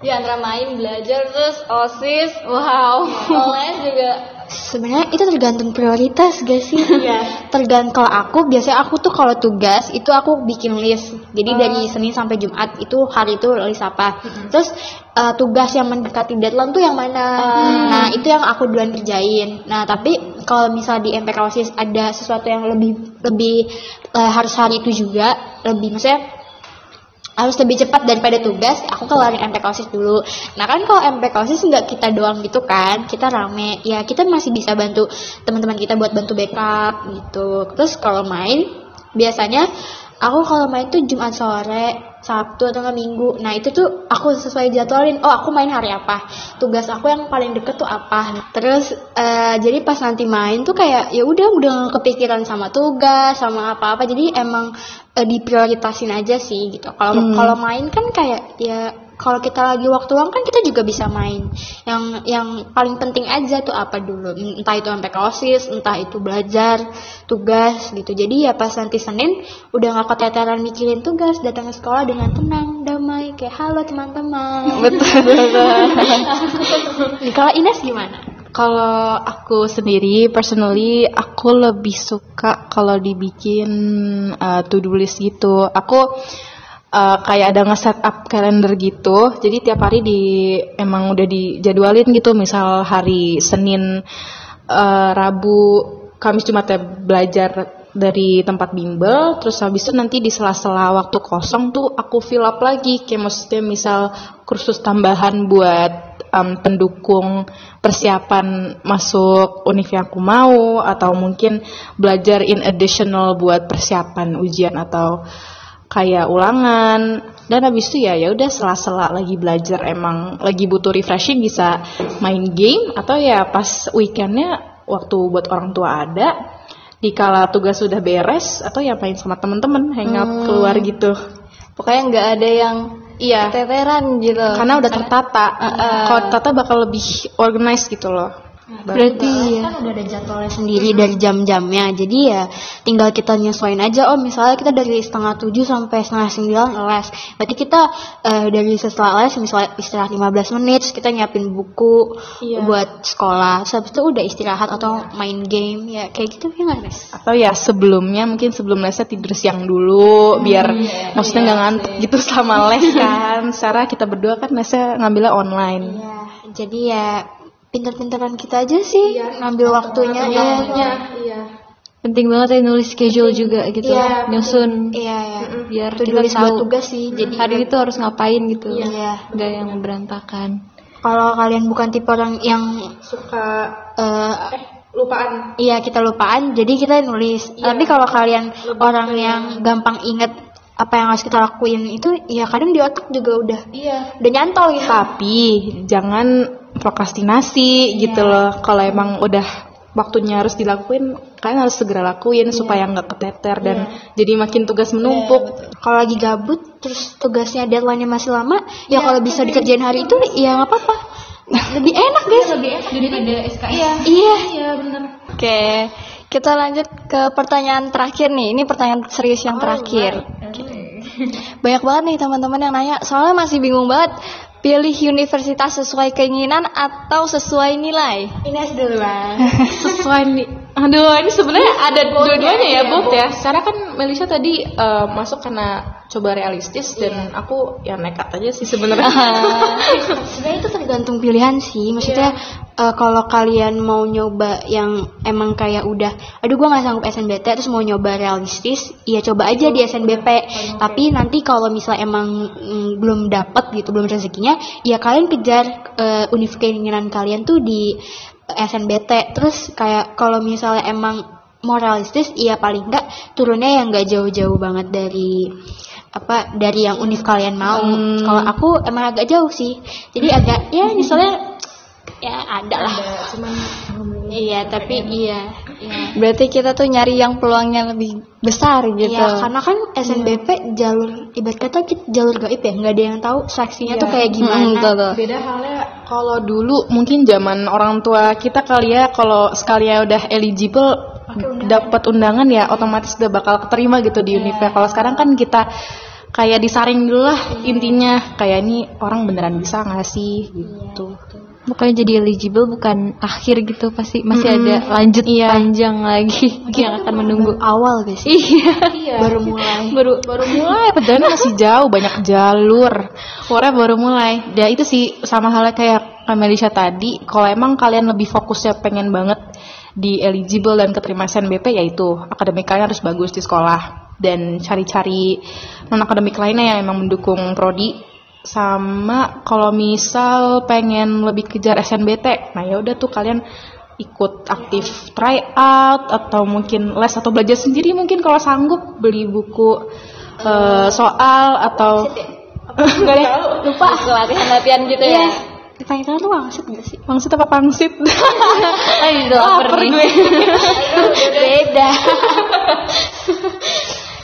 A: ya antara main belajar terus osis
B: Wow.
A: les juga
C: Sebenarnya itu tergantung prioritas gak sih? Iya. Tergantung kalau aku biasanya aku tuh kalau tugas itu aku bikin list. Jadi dari Senin sampai Jumat itu hari itu list apa. Terus eh, tugas yang mendekati deadline tuh yang mana? Nah, itu yang aku duluan kerjain. Nah, tapi kalau misal di MPK OSIS ada sesuatu yang lebih lebih eh, harus hari itu juga, lebih maksudnya harus lebih cepat daripada tugas aku kelarin MPK OSIS dulu. Nah kan kalau MPK OSIS nggak kita doang gitu kan kita rame ya kita masih bisa bantu teman-teman kita buat bantu backup gitu. Terus kalau main biasanya aku kalau main tuh Jumat sore Sabtu atau nggak Minggu. Nah itu tuh aku sesuai jadwalin oh aku main hari apa? Tugas aku yang paling deket tuh apa? Terus eh, jadi pas nanti main tuh kayak ya udah udah kepikiran sama tugas sama apa-apa. Jadi emang eh, diprioritasin aja sih gitu. Kalau kalau main kan kayak ya kalau kita lagi waktu luang kan kita juga bisa main. Yang yang paling penting aja tuh apa dulu? Entah itu sampai osis, entah itu belajar, tugas gitu. Jadi ya pas nanti Senin udah nggak keteteran mikirin tugas, datang ke sekolah dengan tenang, damai, kayak halo teman-teman. [laughs] Betul. [laughs] kalau Ines gimana?
D: Kalau aku sendiri, personally, aku lebih suka kalau dibikin uh, to-do list gitu. Aku uh, kayak ada nge-set up kalender gitu. Jadi tiap hari di emang udah dijadwalin gitu. Misal hari Senin, uh, Rabu, Kamis, Jumat ya belajar dari tempat bimbel. Terus habis itu nanti di sela-sela waktu kosong tuh aku fill up lagi. Kayak maksudnya misal kursus tambahan buat um, pendukung persiapan masuk univ yang aku mau atau mungkin belajar in additional buat persiapan ujian atau kayak ulangan. Dan habis itu ya ya udah sela-sela lagi belajar emang lagi butuh refreshing bisa main game atau ya pas weekendnya waktu buat orang tua ada dikala tugas sudah beres atau ya main sama temen-temen hangout keluar gitu.
A: Pokoknya nggak ada yang
D: iya.
A: keteteran gitu.
D: Karena udah tertata. Kalau tertata bakal lebih organized gitu loh
B: Berarti ya.
C: kan udah ada jadwalnya sendiri dari jam-jamnya. Jadi ya tinggal kita nyesuaiin aja. Oh misalnya kita dari setengah tujuh sampai setengah sembilan les. Berarti kita eh, dari setelah les misalnya istirahat 15 menit terus kita nyiapin buku buat sekolah. Terus habis itu udah istirahat atau main game. Ya kayak gitu ya nggak Nes?
D: Atau ya sebelumnya mungkin sebelum lesnya tidur siang dulu biar maksudnya nggak ngantuk gitu selama les kan. Secara kita berdua kan lesnya ngambilnya online.
C: ya jadi ya pinter-pinteran kita aja sih. Ngambil waktunya ya.
B: Penting banget ya nulis schedule juga gitu.
C: Iya,
B: Nyusun.
C: iya ya
B: biar
C: itu
B: kita tahu
C: tugas sih jadi
B: hari itu harus ngapain gitu.
C: Iya.
B: Gak yang berantakan.
C: kalau kalian bukan tipe orang yang
E: Suka
C: eh,
E: lupaan.
C: Iya kita lupaan, jadi kita nulis. Tapi kalau kalian orang yang gampang inget apa yang harus kita lakuin itu, ya kadang di otak juga udah,
E: Iya.
C: udah nyantol gitu.
D: Tapi jangan prokrastinasi gitu loh. Kalau emang udah waktunya harus dilakuin, kalian harus segera lakuin supaya nggak keteter dan jadi makin tugas menumpuk.
C: Kalau lagi gabut, terus tugasnya deadline-nya masih lama, ya kalau bisa dikerjain hari itu, ya nggak apa-apa. [laughs] Lebih enak guys. Lebih enak
B: Daripada SKS.
C: Iya. Iya.
A: Oke, kita lanjut ke pertanyaan terakhir nih. Ini pertanyaan serius yang terakhir. Banyak banget nih teman-teman yang nanya. Soalnya masih bingung banget. Pilih universitas sesuai keinginan atau sesuai nilai?
C: Ines duluan. [laughs]
D: sesuai nih aduh ini sebenarnya ada dua-duanya ya bot ya. Secara kan Melisa tadi eh, masuk karena coba realistis dan aku ya nekat aja sih sebenarnya. [laughs] [laughs]
C: Sebenarnya itu tergantung pilihan sih. Maksudnya eh, kalau kalian mau nyoba yang emang kayak udah, aduh gua nggak sanggup SNBT terus mau nyoba realistis, ya coba aja di SNBP. Tapi nanti kalau misalnya emang mm, belum dapet gitu, belum rezekinya, ya kalian kejar eh, univ keinginan kalian tuh di SNBT. Terus kayak kalau misalnya emang mau realistis, ya paling enggak turunnya yang nggak jauh-jauh banget dari apa dari yang univ kalian mau. Kalau aku emang agak jauh sih. Jadi agak ya misalnya ya ada lah. iya, tapi iya. Iya.
A: Berarti kita tuh nyari yang peluangnya lebih besar gitu.
C: Iya, karena kan SNBP jalur ibarat kata kita jalur gaib ya, nggak ada yang tahu seleksinya tuh kayak
A: Hmm,
C: gimana.
A: betul, betul.
D: beda halnya kalau dulu mungkin zaman orang tua kita kali ya kalau sekalian udah eligible dapat undangan ya otomatis udah bakal keterima gitu di Univ kalau sekarang kan kita kayak disaring dulu lah intinya kayak ini orang beneran bisa nggak sih gitu
B: Pokoknya jadi eligible bukan akhir gitu pasti masih ada lanjut panjang lagi [laughs] yang akan menunggu.
C: Awal guys.
B: Iya. [laughs]
C: Baru mulai.
D: baru baru mulai padahal masih jauh banyak jalur Warnya baru mulai ya itu sih sama halnya kayak Kamelisha tadi kalau emang kalian lebih fokusnya pengen banget di eligible dan keterima SNBP yaitu akademik kalian harus bagus di sekolah dan cari-cari non akademik lainnya yang emang mendukung prodi sama kalau misal pengen lebih kejar SNBT nah ya udah tuh kalian ikut aktif try out atau mungkin les atau belajar sendiri mungkin kalau sanggup beli buku eh, soal atau [laughs] nggak deh lupa [laughs]
A: Latihan-latihan gitu ya.
C: Tanya-tanya tuh wangsit gak sih?
D: pangsit apa pangsit [laughs]
B: Ayo lapar nih.
C: Beda.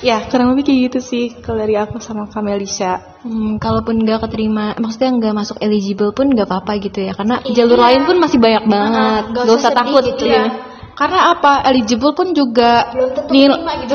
D: Ya kurang lebih kayak gitu sih kalau dari aku sama Kamelisha
B: Hmm, kalaupun nggak keterima, maksudnya nggak masuk eligible pun nggak apa-apa gitu ya, karena jalur lain pun masih banyak banget.
C: nggak
B: Gak
C: usah
B: takut
C: gitu
B: ya.
C: ya.
D: karena apa eligible pun juga nil
C: gitu.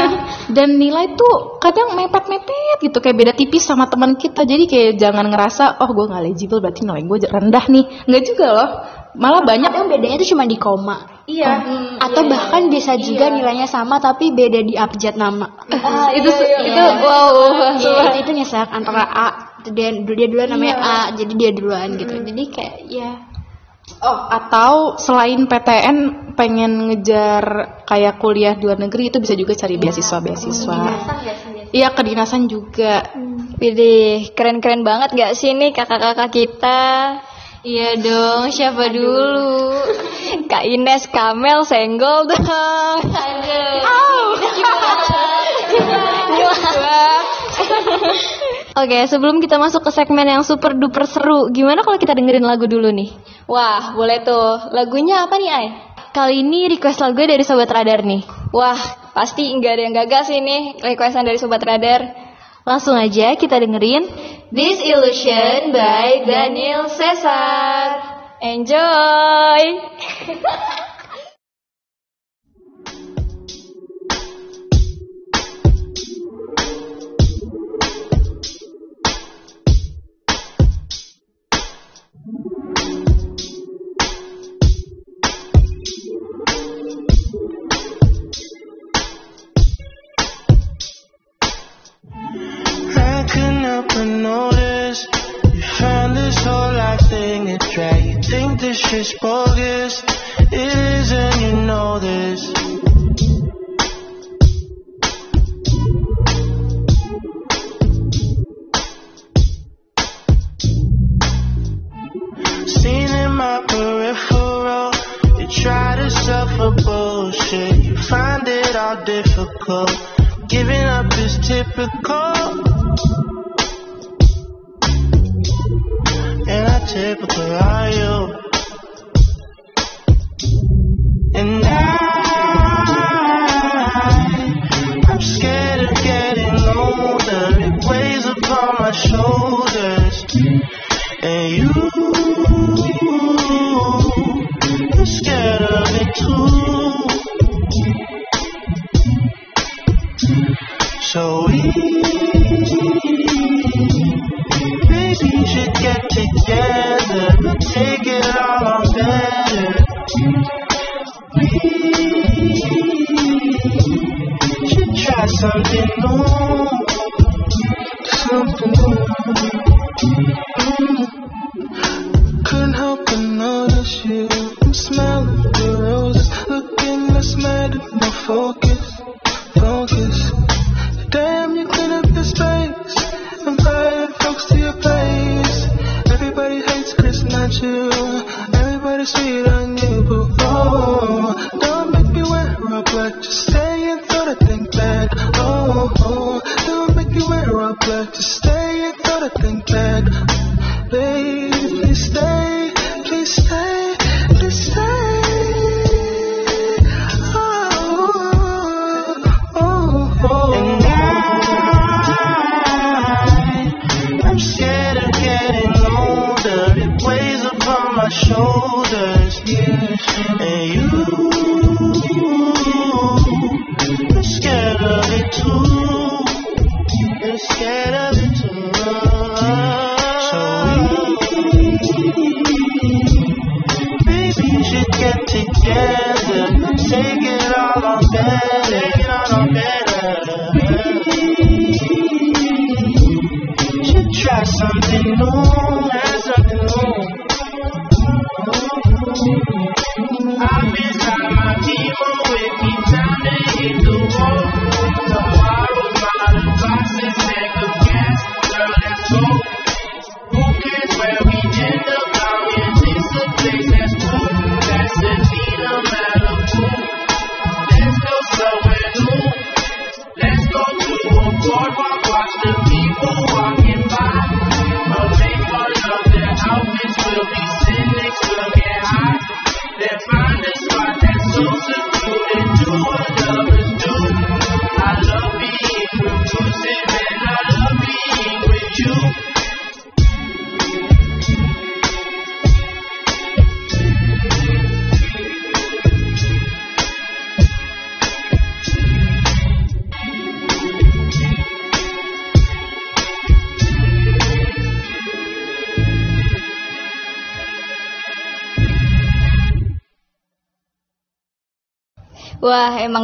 C: [laughs]
D: dan nilai tuh kadang mepet-mepet gitu kayak beda tipis sama teman kita jadi kayak jangan ngerasa oh gue nggak eligible berarti nilai gue rendah nih nggak juga loh malah banyak
C: Kadang bedanya tuh cuma di koma.
E: Iya.
C: Atau bahkan bisa juga nilainya sama tapi beda di abjad nama. [laughs]
B: itu itu wow.
C: Iya, itu, itu nyesek antara A dia dia duluan namanya A jadi dia duluan gitu. Jadi kayak ya
D: Oh, atau selain PTN pengen ngejar kayak kuliah di luar negeri itu bisa juga cari beasiswa beasiswa. Iya kedinasan juga.
A: Widih, keren-keren banget gak sih nih kakak-kakak kita?
B: Iya dong, siapa dulu? [laughs]
A: Kak Ines, Kamel, senggol dong.
B: Oke, sebelum kita masuk ke segmen yang super duper seru, gimana kalau kita dengerin lagu dulu nih?
A: Wah, boleh tuh. Lagunya apa nih, Ay?
B: Kali ini request lagu dari Sobat Radar nih.
A: Wah, pasti nggak ada yang gagal sih nih requestan dari Sobat Radar.
B: Langsung aja kita dengerin
A: This Illusion by Daniel Cesar. Enjoy! [laughs]
F: Couldn't but notice you found this whole life thing a drag. You think this shit's bogus, it is, and you know this. Seen in my peripheral, you try to suffer bullshit. You find it all difficult. Giving up is typical. And I typically are you. something
A: more.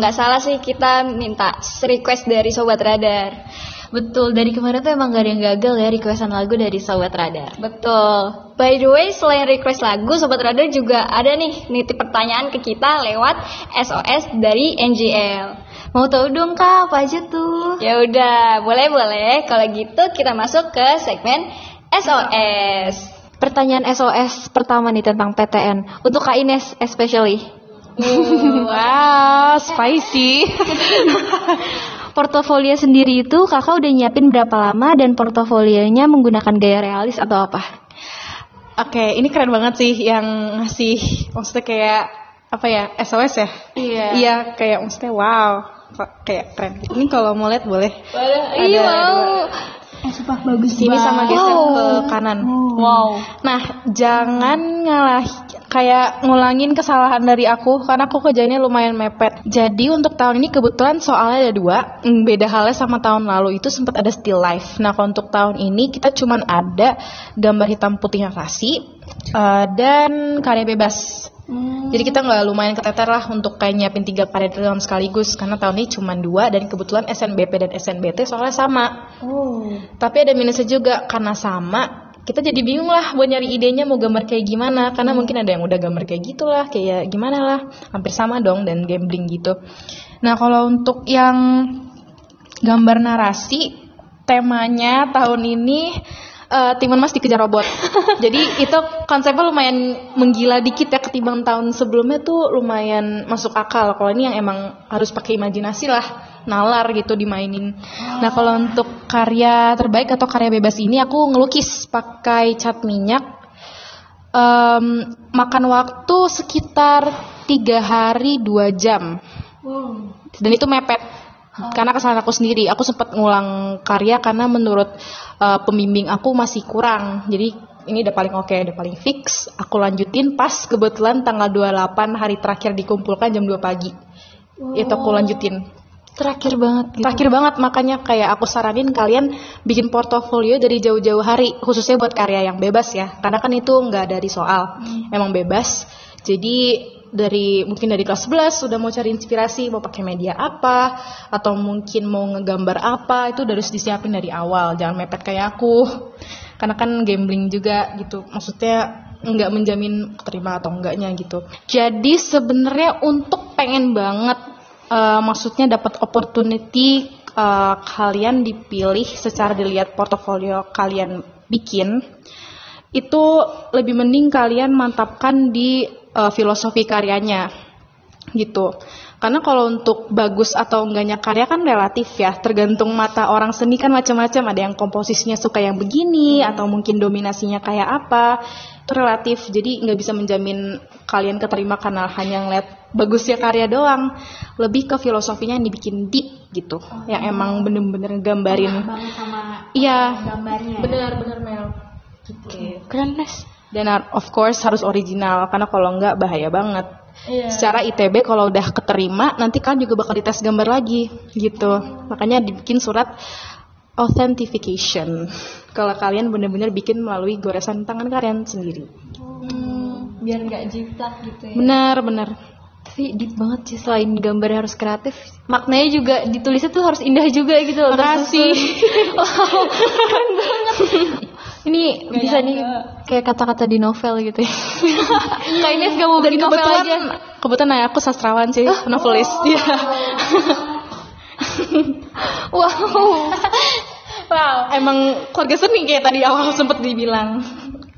A: Nggak salah sih kita minta request dari Sobat Radar.
B: Betul, dari kemarin tuh emang gak ada yang gagal ya requestan lagu dari Sobat Radar.
A: Betul. By the way, selain request lagu, Sobat Radar juga ada nih nitip pertanyaan ke kita lewat SOS dari NGL.
B: Mau tahu dong kak, apa aja tuh?
A: Ya udah, boleh-boleh. Kalau gitu kita masuk ke segmen SOS.
B: Pertanyaan SOS pertama nih tentang PTN. Untuk Kak Ines especially.
D: Wow, spicy. [laughs]
B: Portofolio sendiri itu kakak udah nyiapin berapa lama dan portofolionya menggunakan gaya realis atau apa?
D: Oke, ini keren banget sih yang ngasih maksudnya kayak apa ya SOS ya?
B: Iya.
D: Iya, kayak maksudnya wow, kok kayak keren. Ini kalau mau lihat boleh.
A: Boleh.
D: Ada
A: Iya mau.
D: dua. Sini sama geser ke kanan.
A: Wow.
D: Nah, jangan ngalah kayak ngulangin kesalahan dari aku karena aku kerjanya lumayan mepet. Jadi untuk tahun ini kebetulan soalnya ada dua. Hmm, Beda halnya sama tahun lalu itu sempat ada still life. Nah, kalau untuk tahun ini kita cuman ada gambar hitam putih narasi eh, dan karya bebas. Jadi kita nggak lumayan keteter lah untuk kayak nyiapin tiga karya dalam sekaligus karena tahun ini cuma dua dan kebetulan SNBP dan SNBT soalnya sama. Tapi ada minusnya juga karena sama kita jadi bingung lah buat nyari idenya mau gambar kayak gimana karena mungkin ada yang udah gambar kayak gitulah kayak gimana lah hampir sama dong dan gambling gitu. Nah kalau untuk yang gambar narasi temanya tahun ini eh, Timun Mas dikejar robot. [laughs] Jadi itu konsepnya lumayan menggila dikit ya ketimbang tahun sebelumnya tuh lumayan masuk akal. Kalau ini yang emang harus pakai imajinasi lah, nalar gitu dimainin. Nah kalau untuk karya terbaik atau karya bebas ini aku ngelukis pakai cat minyak. Em, makan waktu sekitar tiga hari dua jam. Dan itu mepet karena kesalahan aku sendiri. Aku sempat ngulang karya karena menurut uh, pembimbing aku masih kurang. Jadi ini udah paling oke udah paling fix. Aku lanjutin pas kebetulan tanggal 28 hari terakhir dikumpulkan jam 2 pagi. Itu aku lanjutin
B: Terakhir banget gitu.
D: terakhir banget makanya kayak aku saranin kalian bikin portofolio dari jauh-jauh hari khususnya buat karya yang bebas ya. Karena kan itu nggak dari soal. Emang bebas. Jadi dari mungkin dari kelas 11 sudah mau cari inspirasi mau pakai media apa atau mungkin mau ngegambar apa itu harus disiapin dari awal. Jangan mepet kayak aku. Karena kan gambling juga gitu. Maksudnya nggak menjamin terima atau enggaknya gitu. Jadi sebenarnya untuk pengen banget eh, maksudnya dapat opportunity eh, kalian dipilih secara dilihat portofolio kalian bikin itu lebih mending kalian mantapkan di eh, filosofi karyanya gitu. Karena kalau untuk bagus atau enggaknya karya kan relatif ya, tergantung mata orang seni kan macam-macam. Ada yang komposisinya suka yang begini atau mungkin dominasinya kayak apa. Itu relatif. Jadi nggak bisa menjamin kalian keterima karena hanya ngeliat bagusnya karya doang. Lebih ke filosofinya yang dibikin deep gitu. Yang emang bener-bener gambarin. Iya.
C: gambarnya.
D: Bener bener Mel.
A: Keren, Mas.
D: Dan of course harus original karena kalau enggak bahaya banget. Secara ITB kalau udah keterima nanti kan juga bakal dites gambar lagi gitu. Makanya dibikin surat authentication. Kalau kalian bener-bener bikin melalui goresan tangan kalian sendiri.
A: Biar nggak jiplak gitu ya.
D: Benar, benar.
B: Tapi deep banget sih selain gambarnya harus kreatif, maknanya juga ditulisnya tuh harus indah juga gitu loh.
D: Makasih. [laughs]
B: wow, keren banget. Ini bisa nih kayak kata-kata di novel gitu ya. Kayaknya gak mau bikin novel
D: kebetulan
B: aja.
D: kebetulan ayah aku sastrawan sih, novelis. Iya. [laughs]
B: Wow,
C: Wow.
D: Emang keluarga seni kayak tadi awal sempat dibilang.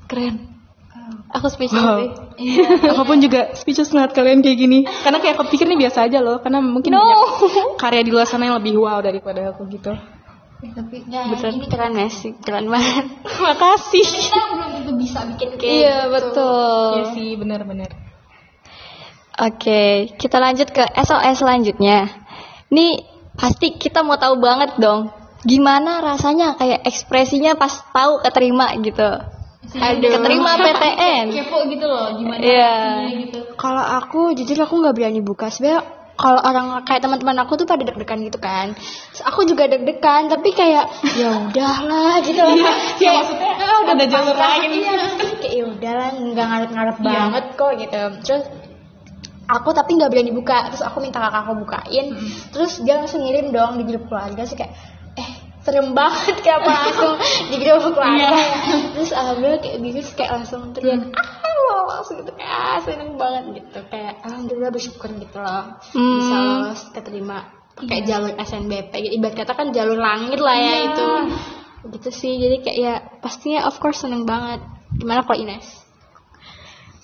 B: keren. Aku speechless
D: Wow.
B: sih. [laughs]
D: Aku pun juga speechless ngeliat kalian kayak gini. Karena kayak aku pikir ini biasa aja loh. Karena mungkin banyak karya di luar sana yang lebih wow daripada aku gitu.
C: Tapi ya, ini keren Mas, keren banget.
D: Makasih.
C: Kita belum tentu bisa bikin kayak
B: Iya,
C: gitu.
B: betul.
D: Iya sih, benar-benar.
A: Oke, kita lanjut ke SOS selanjutnya. Nih pasti kita mau tahu banget dong, gimana rasanya kayak ekspresinya pas tahu keterima gitu.
C: Aduh.
A: Keterima [laughs] PTN.
C: Kepo gitu loh, gimana
A: Iya.
C: rasanya gitu. Kalau aku jujur aku nggak berani buka. Sebenarnya kalau orang kayak teman-teman aku tuh pada deg-degan gitu kan. Terus aku juga deg-degan, tapi kayak ya udahlah gitu loh. kayak maksudnya ah, udah
D: ada jalur lain.
C: Iya, kayak ya udahlah nggak ngarep-ngarep banget kok gitu. Terus aku tapi nggak berani buka. Terus aku minta kakak aku bukain. Terus dia langsung ngirim dong di grup keluarga sih kayak eh serem banget kayak apa langsung di grup keluarga terus alhamdulillah kayak gitu kayak langsung teriak ah lolos gitu kayak ah, seneng banget gitu. Kayak alhamdulillah bersyukur gitu loh. Bisa lolos keterima pakai jalur SNBP gitu. ibarat kata kan jalur langit lah ya itu. Gitu sih jadi kayak ya pastinya of course seneng banget. Gimana kalau Ines?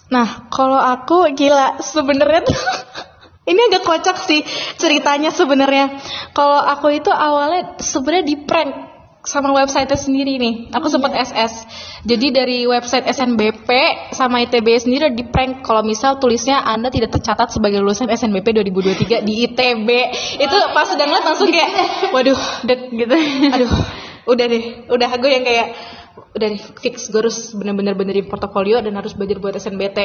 D: Nah, kalau aku gila sebenarnya tuh [laughs] ini agak kocak sih ceritanya sebenarnya. Kalau aku itu awalnya sebenarnya di prank sama website sendiri nih. Aku sempat SS. Jadi dari website SNBP sama ITB sendiri di prank kalau misal tulisnya Anda tidak tercatat sebagai lulusan SNBP 2023 di ITB. Itu pas udah ngeliat langsung kayak [laughs] waduh, dek gitu. Aduh. udah deh udah gue yang kayak udah fix gue harus bener-bener benerin portofolio dan harus belajar buat SNBT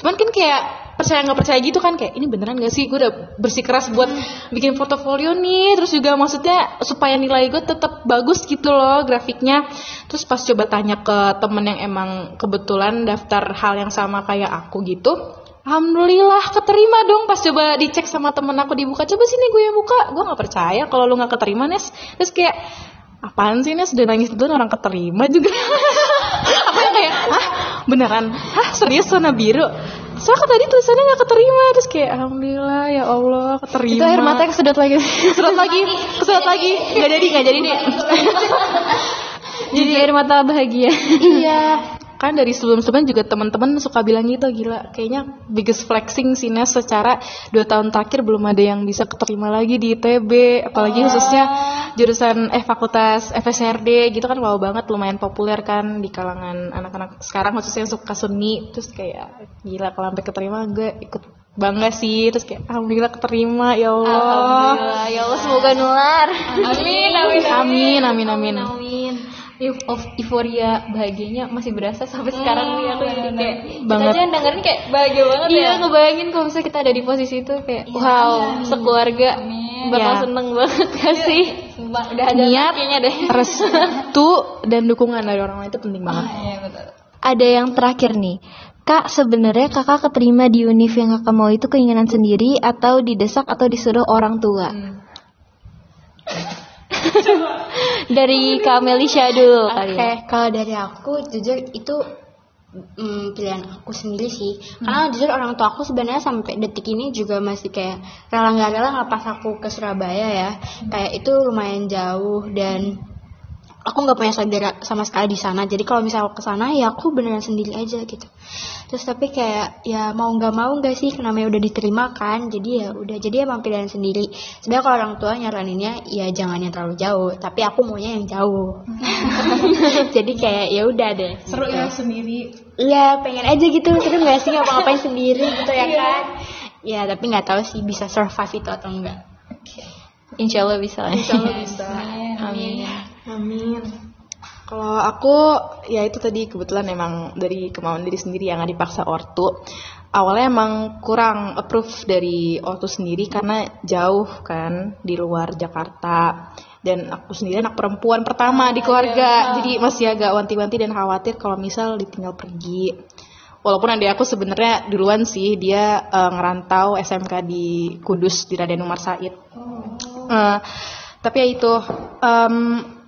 D: cuman kan kayak percaya nggak percaya gitu kan kayak ini beneran gak sih? Gue udah bersikeras buat bikin portofolio nih. Terus juga maksudnya supaya nilai gue tetap bagus gitu loh grafiknya. Terus pas coba tanya ke temen yang emang kebetulan daftar hal yang sama kayak aku gitu Alhamdulillah keterima dong. Pas coba dicek sama temen aku dibuka coba sini gue yang buka. Gue nggak percaya kalau lu nggak keterima Nes. Terus kayak apaan sih Nes? Udah nangis dulu orang keterima juga. [laughs] Aku yang kayak hah? Beneran? Hah? Serius warna biru? Soalnya tadi tulisannya nggak keterima terus kayak alhamdulillah ya Allah keterima.
B: Itu air mata kesedot lagi. [laughs]
D: kesedot lagi kesedot lagi. Nggak jadi nggak jadi deh [laughs]
B: Jadi air mata bahagia.
D: iya kan dari sebelum-sebelumnya juga teman-teman suka bilang gitu gila kayaknya biggest flexing sih Nes secara dua tahun terakhir belum ada yang bisa keterima lagi di ITB apalagi khususnya jurusan eh fakultas FSRD gitu kan wow banget lumayan populer kan di kalangan anak-anak sekarang khususnya yang suka seni terus kayak gila kalau sampai keterima gue ikut bangga sih terus kayak alhamdulillah keterima ya Allah
A: Alhamdulillah, ya Allah semoga nular.
B: Amin, amin,
D: amin amin amin
B: Amin. Eu- of- Euforia bahagianya masih berasa sampai sekarang nih aku jadi kayak
D: Banget.
B: Kita aja yang dengerin kayak bahagia banget
A: ya.
B: Iya, ngebayangin kalau misalnya kita ada di posisi itu kayak wow, sekeluarga bakal
D: Iya.
B: seneng banget gak sih?
A: Udah ada
D: niat
A: deh.
D: restu dan dukungan dari orang lain itu penting banget
B: Ada yang terakhir nih. Kak, sebenarnya kakak keterima di univ yang kakak mau itu keinginan sendiri atau didesak atau disuruh orang tua? [laughs] Dari Kak Melisha dulu kali
C: Oke,
B: ya.
C: kalau dari aku jujur itu mm, pilihan aku sendiri sih. Karena jujur orang tua aku sebenarnya sampai detik ini juga masih kayak rela nggak rela ngelepas aku ke Surabaya ya. Kayak itu lumayan jauh dan aku nggak punya saudara sama sekali di sana. Jadi kalau misalnya aku ke sana ya aku beneran sendiri aja gitu. Terus tapi kayak ya mau nggak mau nggak sih namanya udah diterima kan. Jadi ya udah jadi emang pilihan sendiri. Sebenarnya kalau orang tua nyaraninnya ya jangan yang terlalu jauh, tapi aku maunya yang jauh. [laughs] jadi kayak ya udah deh.
D: seru
C: gitu.
D: ya sendiri
C: Iya pengen aja gitu seru nggak sih ngapa-ngapain sendiri gitu ya kan? Ya tapi nggak tahu sih bisa survive itu atau enggak.
B: Insya Allah bisa lah. [laughs]
D: bisa
B: Amin.
D: Amin. Kalau aku ya itu tadi kebetulan emang dari kemauan diri sendiri yang nggak dipaksa ortu. Awalnya emang kurang approve dari ortu sendiri karena jauh kan di luar Jakarta. Dan aku sendiri anak perempuan pertama di keluarga jadi masih agak wanti-wanti dan khawatir kalau misal ditinggal pergi. Walaupun adik aku sebenarnya duluan sih dia eh, ngerantau SMK di Kudus di Raden Umar Said. Eh, tapi ya itu em,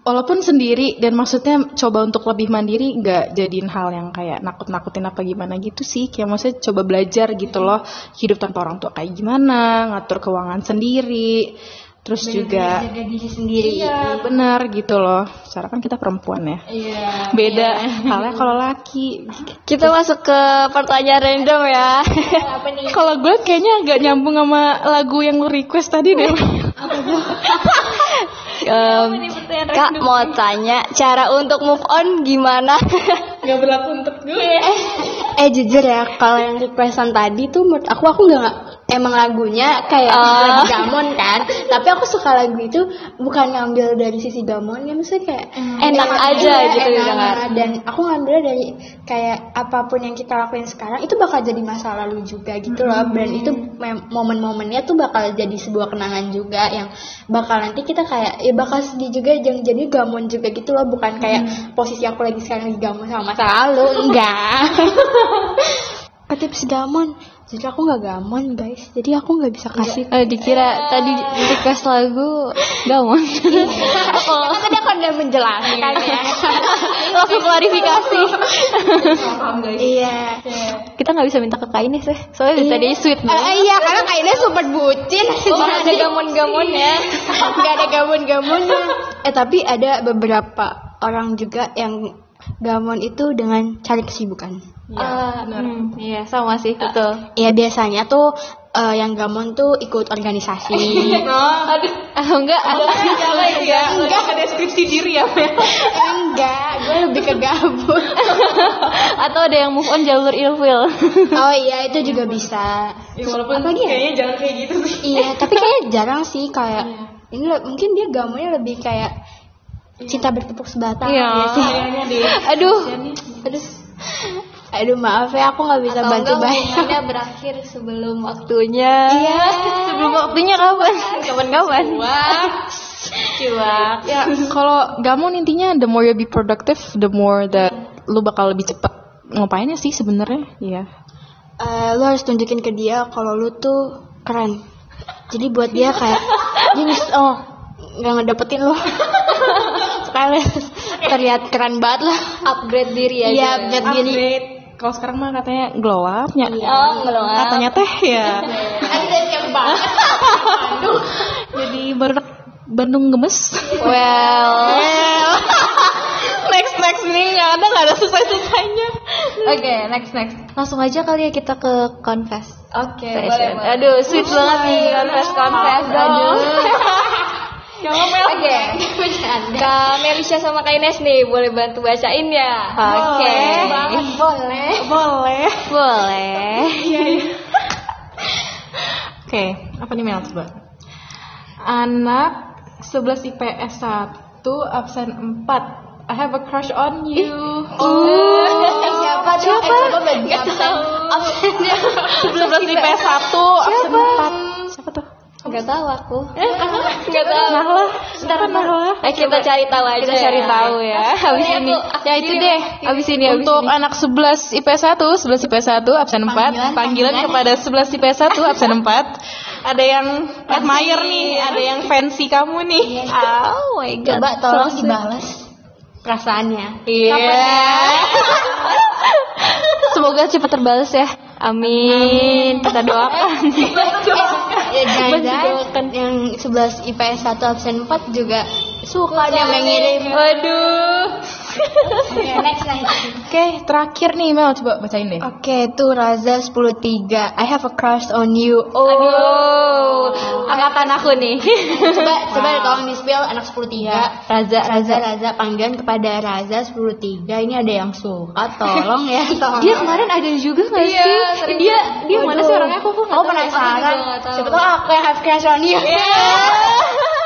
D: walaupun sendiri dan maksudnya coba untuk lebih mandiri nggak jadiin hal yang kayak nakut-nakutin apa gimana gitu sih. Kayak maksudnya coba belajar gitu loh hidup tanpa orang tua kayak gimana ngatur keuangan sendiri terus juga
C: Jaga diri sendiri.
D: iya benar gitu loh. Secara kan kita perempuan ya. Beda [laughs] halnya kalau laki.
A: Kita masuk ke pertanyaan random ya. [laughs]
D: kalau gue kayaknya agak nyambung sama lagu yang lu request tadi deh. [laughs]
A: Em, Kak mau tanya cara untuk move on gimana?
D: nggak berlaku untuk gue.
C: Eh jujur ya kalau yang requestan tadi tuh menurut aku aku nggak emang lagunya kayak lagu gamon kan. Tapi aku suka lagu itu bukan ngambil dari sisi gamonnya maksudnya kayak
A: Enak aja
C: iya,
A: gitu
C: enak.
A: didengar.
C: dan aku ngambil dari kayak apa pun yang kita lakuin sekarang itu bakal jadi masa lalu juga gitu loh. Dan itu momen-momennya tuh bakal jadi sebuah kenangan juga yang bakal nanti kita kayak ya bakal sedih juga yang jadi gamon juga gitu loh. Bukan kayak posisi aku lagi sekarang lagi gamon sama masa lalu enggak. [laughs] Tips gamon jadi aku nggak gamon guys jadi aku nggak bisa kasih
B: Eh, dikira tadi request lagu gamon.
C: oh. [laughs] tadi aku udah menjelaskan ya [laughs]
B: Langsung klarifikasi.
C: iya
B: Kita nggak bisa minta ke Kak Ines ya. Soalnya dari tadi sweet
C: Eh,
B: banget.
C: iya karena kayaknya super bucin
A: Nggak ada gamon-gamonnya.
C: nggak ada gamon-gamonnya eh tapi ada beberapa orang juga yang gamon itu dengan cari kesibukan
B: Ah, hmm, Iya, sama sih, betul.
C: ya biasanya tuh eh, yang gamon tuh ikut organisasi [laughs]
B: Aduh, ah, enggak. [laughs]
D: enggak ke deskripsi diri ya
C: enggak gue lebih ke gabut [laughs]
B: Atau ada yang move on jalur ilfil.
C: oh iya itu juga bisa
D: walaupun
C: Apalagi ya?
D: kayaknya jangan kayak gitu sih
C: Iya, tapi kayaknya jarang sih kayak ini le- mungkin dia gamonya lebih kayak cinta bertepuk sebatang.
B: Iya.
C: ya sih.
B: Aduh,
C: Aduh, aduh maaf ya aku nggak bisa
A: Atau
C: bantu banyak.
A: berakhir sebelum [laughs] waktunya.
B: Iya. Sebelum waktunya kapan? [laughs] Kapan-kapan?
D: Cuak. Ya, kalau gamon intinya the more you be productive, the more that lu bakal lebih cepat ngapainnya sih sebenarnya. Iya.
C: Eh, lu harus tunjukin ke dia kalau lu tuh keren. Jadi buat dia kayak [laughs] jenis oh nggak ngedapetin lu. Sekali terlihat keren banget lah.
A: Upgrade diri aja.
C: Iya, upgrade diri.
D: Kalau sekarang mah katanya glow up, nya.
A: Oh, belum.
D: Katanya teh ya. [laughs]
C: Ada yang banget.
D: Jadi baru Bandung gemes.
B: Well, [laughs]
D: next next nih nggak ada nggak ada selesai selesainya.
B: oke, next next. Langsung aja kali ya kita ke confess.
A: Oke,
B: session.
A: boleh, boleh.
B: Aduh, sweet banget nih confess confess. Aduh. [laughs]
A: Oke. Kak Melisha sama Kak Ines nih boleh bantu bacain ya?
B: Oke.
C: Boleh.
D: Boleh.
B: Boleh.
D: Oke, apa nih Mel coba? Anak 11 IPS 1 absen 4. I have a crush on you.
C: Siapa tuh? Eh, coba absen. Absennya.
D: 11 IPS 1 absen 4.
A: Enggak tahu aku. Enggak tahu.
D: Nahla. Siapa Nahla?
A: Eh kita cari tahu aja.
B: Kita cari
A: ya.
B: tahu ya. Habis
A: Iya,
B: ini. Ya itu deh. Habis ini
D: Untuk anak 11 IPS 1, 11 IPS 1 absen 4.
C: Panggilan,
D: Panggilan kepada 11 IPS 1 absen 4. Ada yang admire nih, ada yang fancy kamu nih.
B: Oh my god.
C: Coba tolong dibalas perasaannya.
D: Iya. [laughs]
B: Semoga cepat terbalas ya. Amin. Kita doakan.
C: Ya jangan-jangan yang 11 IPS 1 absen 4 juga suka dia mengirim.
B: Waduh.
C: Oke, next next.
D: Oke, terakhir nih Mel coba bacain deh.
C: Oke, itu Raza 103. I have a crush on you. Oh.
B: Aduh. Angkatan aku nih.
C: coba coba tolong di spill anak 103.
B: Raza,
C: Raza Raza panggilan kepada Raza 103. Ini ada yang suka, tolong ya. Tolong.
B: Dia kemarin ada juga nggak
A: Iya,
B: sih? Dia dia mana sih orangnya? Aku kok nggak
C: Oh
B: tahu.
C: penasaran. Siapa tahu aku yang have crush on you. [laughs]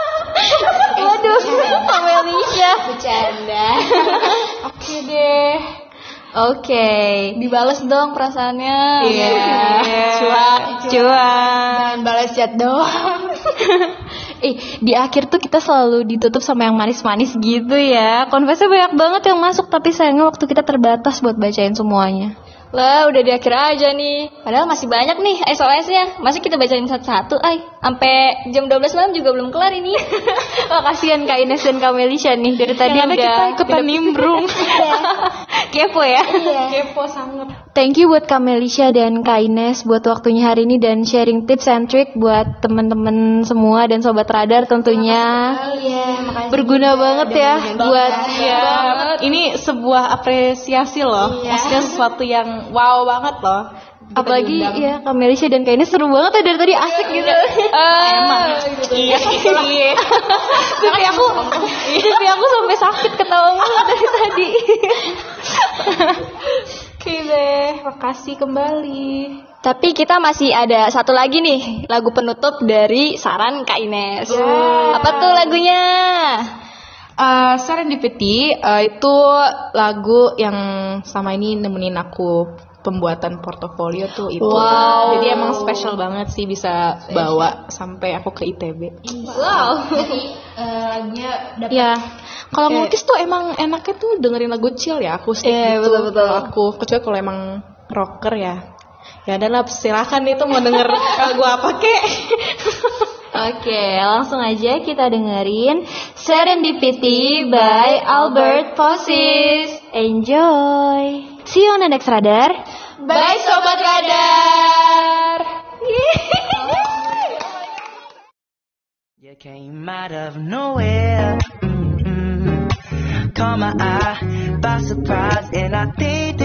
B: Waduh, Amelia.
C: Bercanda.
B: Oke deh. Oke.
A: Dibales dong perasaannya.
B: Iya.
C: Cuak,
B: Cuak.
C: Jangan balas chat doang.
B: Eh, di akhir tuh kita selalu ditutup sama yang manis-manis gitu ya. Confessnya banyak banget yang masuk, tapi sayangnya waktu kita terbatas buat bacain semuanya.
A: Lah udah di akhir aja nih. Padahal masih banyak nih SOS-nya. Masih kita bacain satu-satu, ay. Sampai jam 12 malam juga belum kelar ini. [laughs]
B: Wah, kasihan Kak Ines dan Kak Melisha nih. Dari tadi
D: Yang ada
B: udah
D: kita ikutan nimbrung. [laughs]
B: kepo ya.
D: Kepo sangat.
B: Thank you buat Kak Melisha dan Kak Ines buat waktunya hari ini dan sharing tips and trick buat teman-teman semua dan sobat radar tentunya.
C: Iya, makasih.
B: Berguna banget ya buat
D: Iya, ini sebuah apresiasi loh. Maksudnya sesuatu yang wow banget loh. Kita
B: apalagi
D: diundang.
B: ya Kak Melisha dan Kak Ines seru banget ya dari tadi asik gitu.
D: Emang. Iya. Iya.
B: Pipi [laughs] aku, pipi aku sampai sakit ketawa mulu dari tadi. [laughs]
D: Oke deh, makasih kembali.
A: Tapi kita masih ada satu lagi nih lagu penutup dari saran Kak Ines. Apa tuh lagunya?
D: Uh, Serendipity uh, itu lagu yang sama ini nemenin aku pembuatan portofolio tuh itu.
A: Wow.
D: Jadi emang spesial banget sih bisa bawa sampai aku ke ITB.
A: Wow.
C: lagunya dapat
D: Ya, kalau ngelukis tuh emang enaknya tuh dengerin lagu chill ya, aku sih
A: Iya,
D: gitu.
A: betul-betul.
D: Kalau aku kecuali kalau emang rocker ya. Ya adalah silakan itu mau denger [laughs] lagu apa kek.
B: Oke, langsung aja kita dengerin Serendipity by Albert Possis. Enjoy. See you on the next radar.
A: Bye Sobat Radar. [laughs]
G: You came out of nowhere. mm Caught my eye by surprise, and I think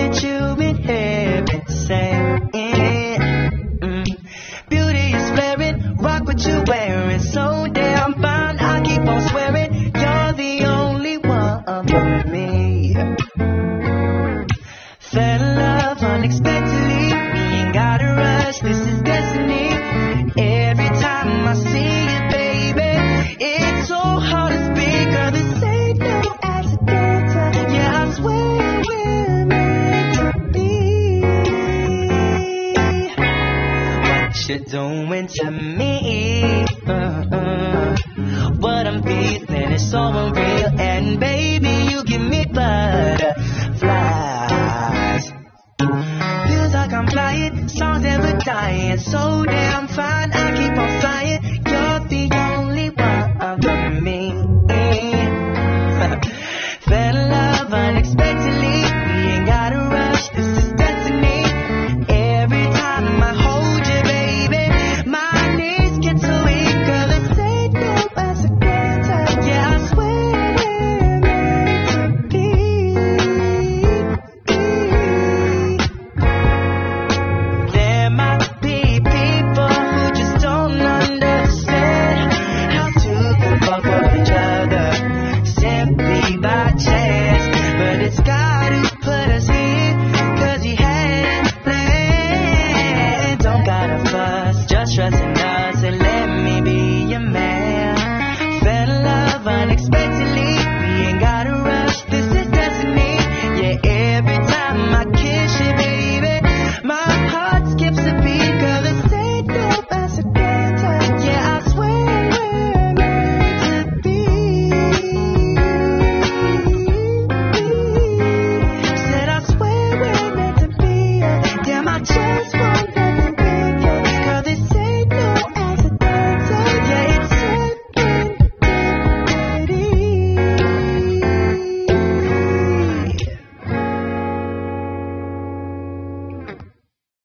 G: to wear it so damn fine. I keep on swearing you're the only one for me. Fell in love unexpectedly. We ain't got a rush. This is destiny. Every time I see you, baby, it's so hard to speak. Girl, this ain't no accident. Yeah, I swear it will meant to be. What you doing to me?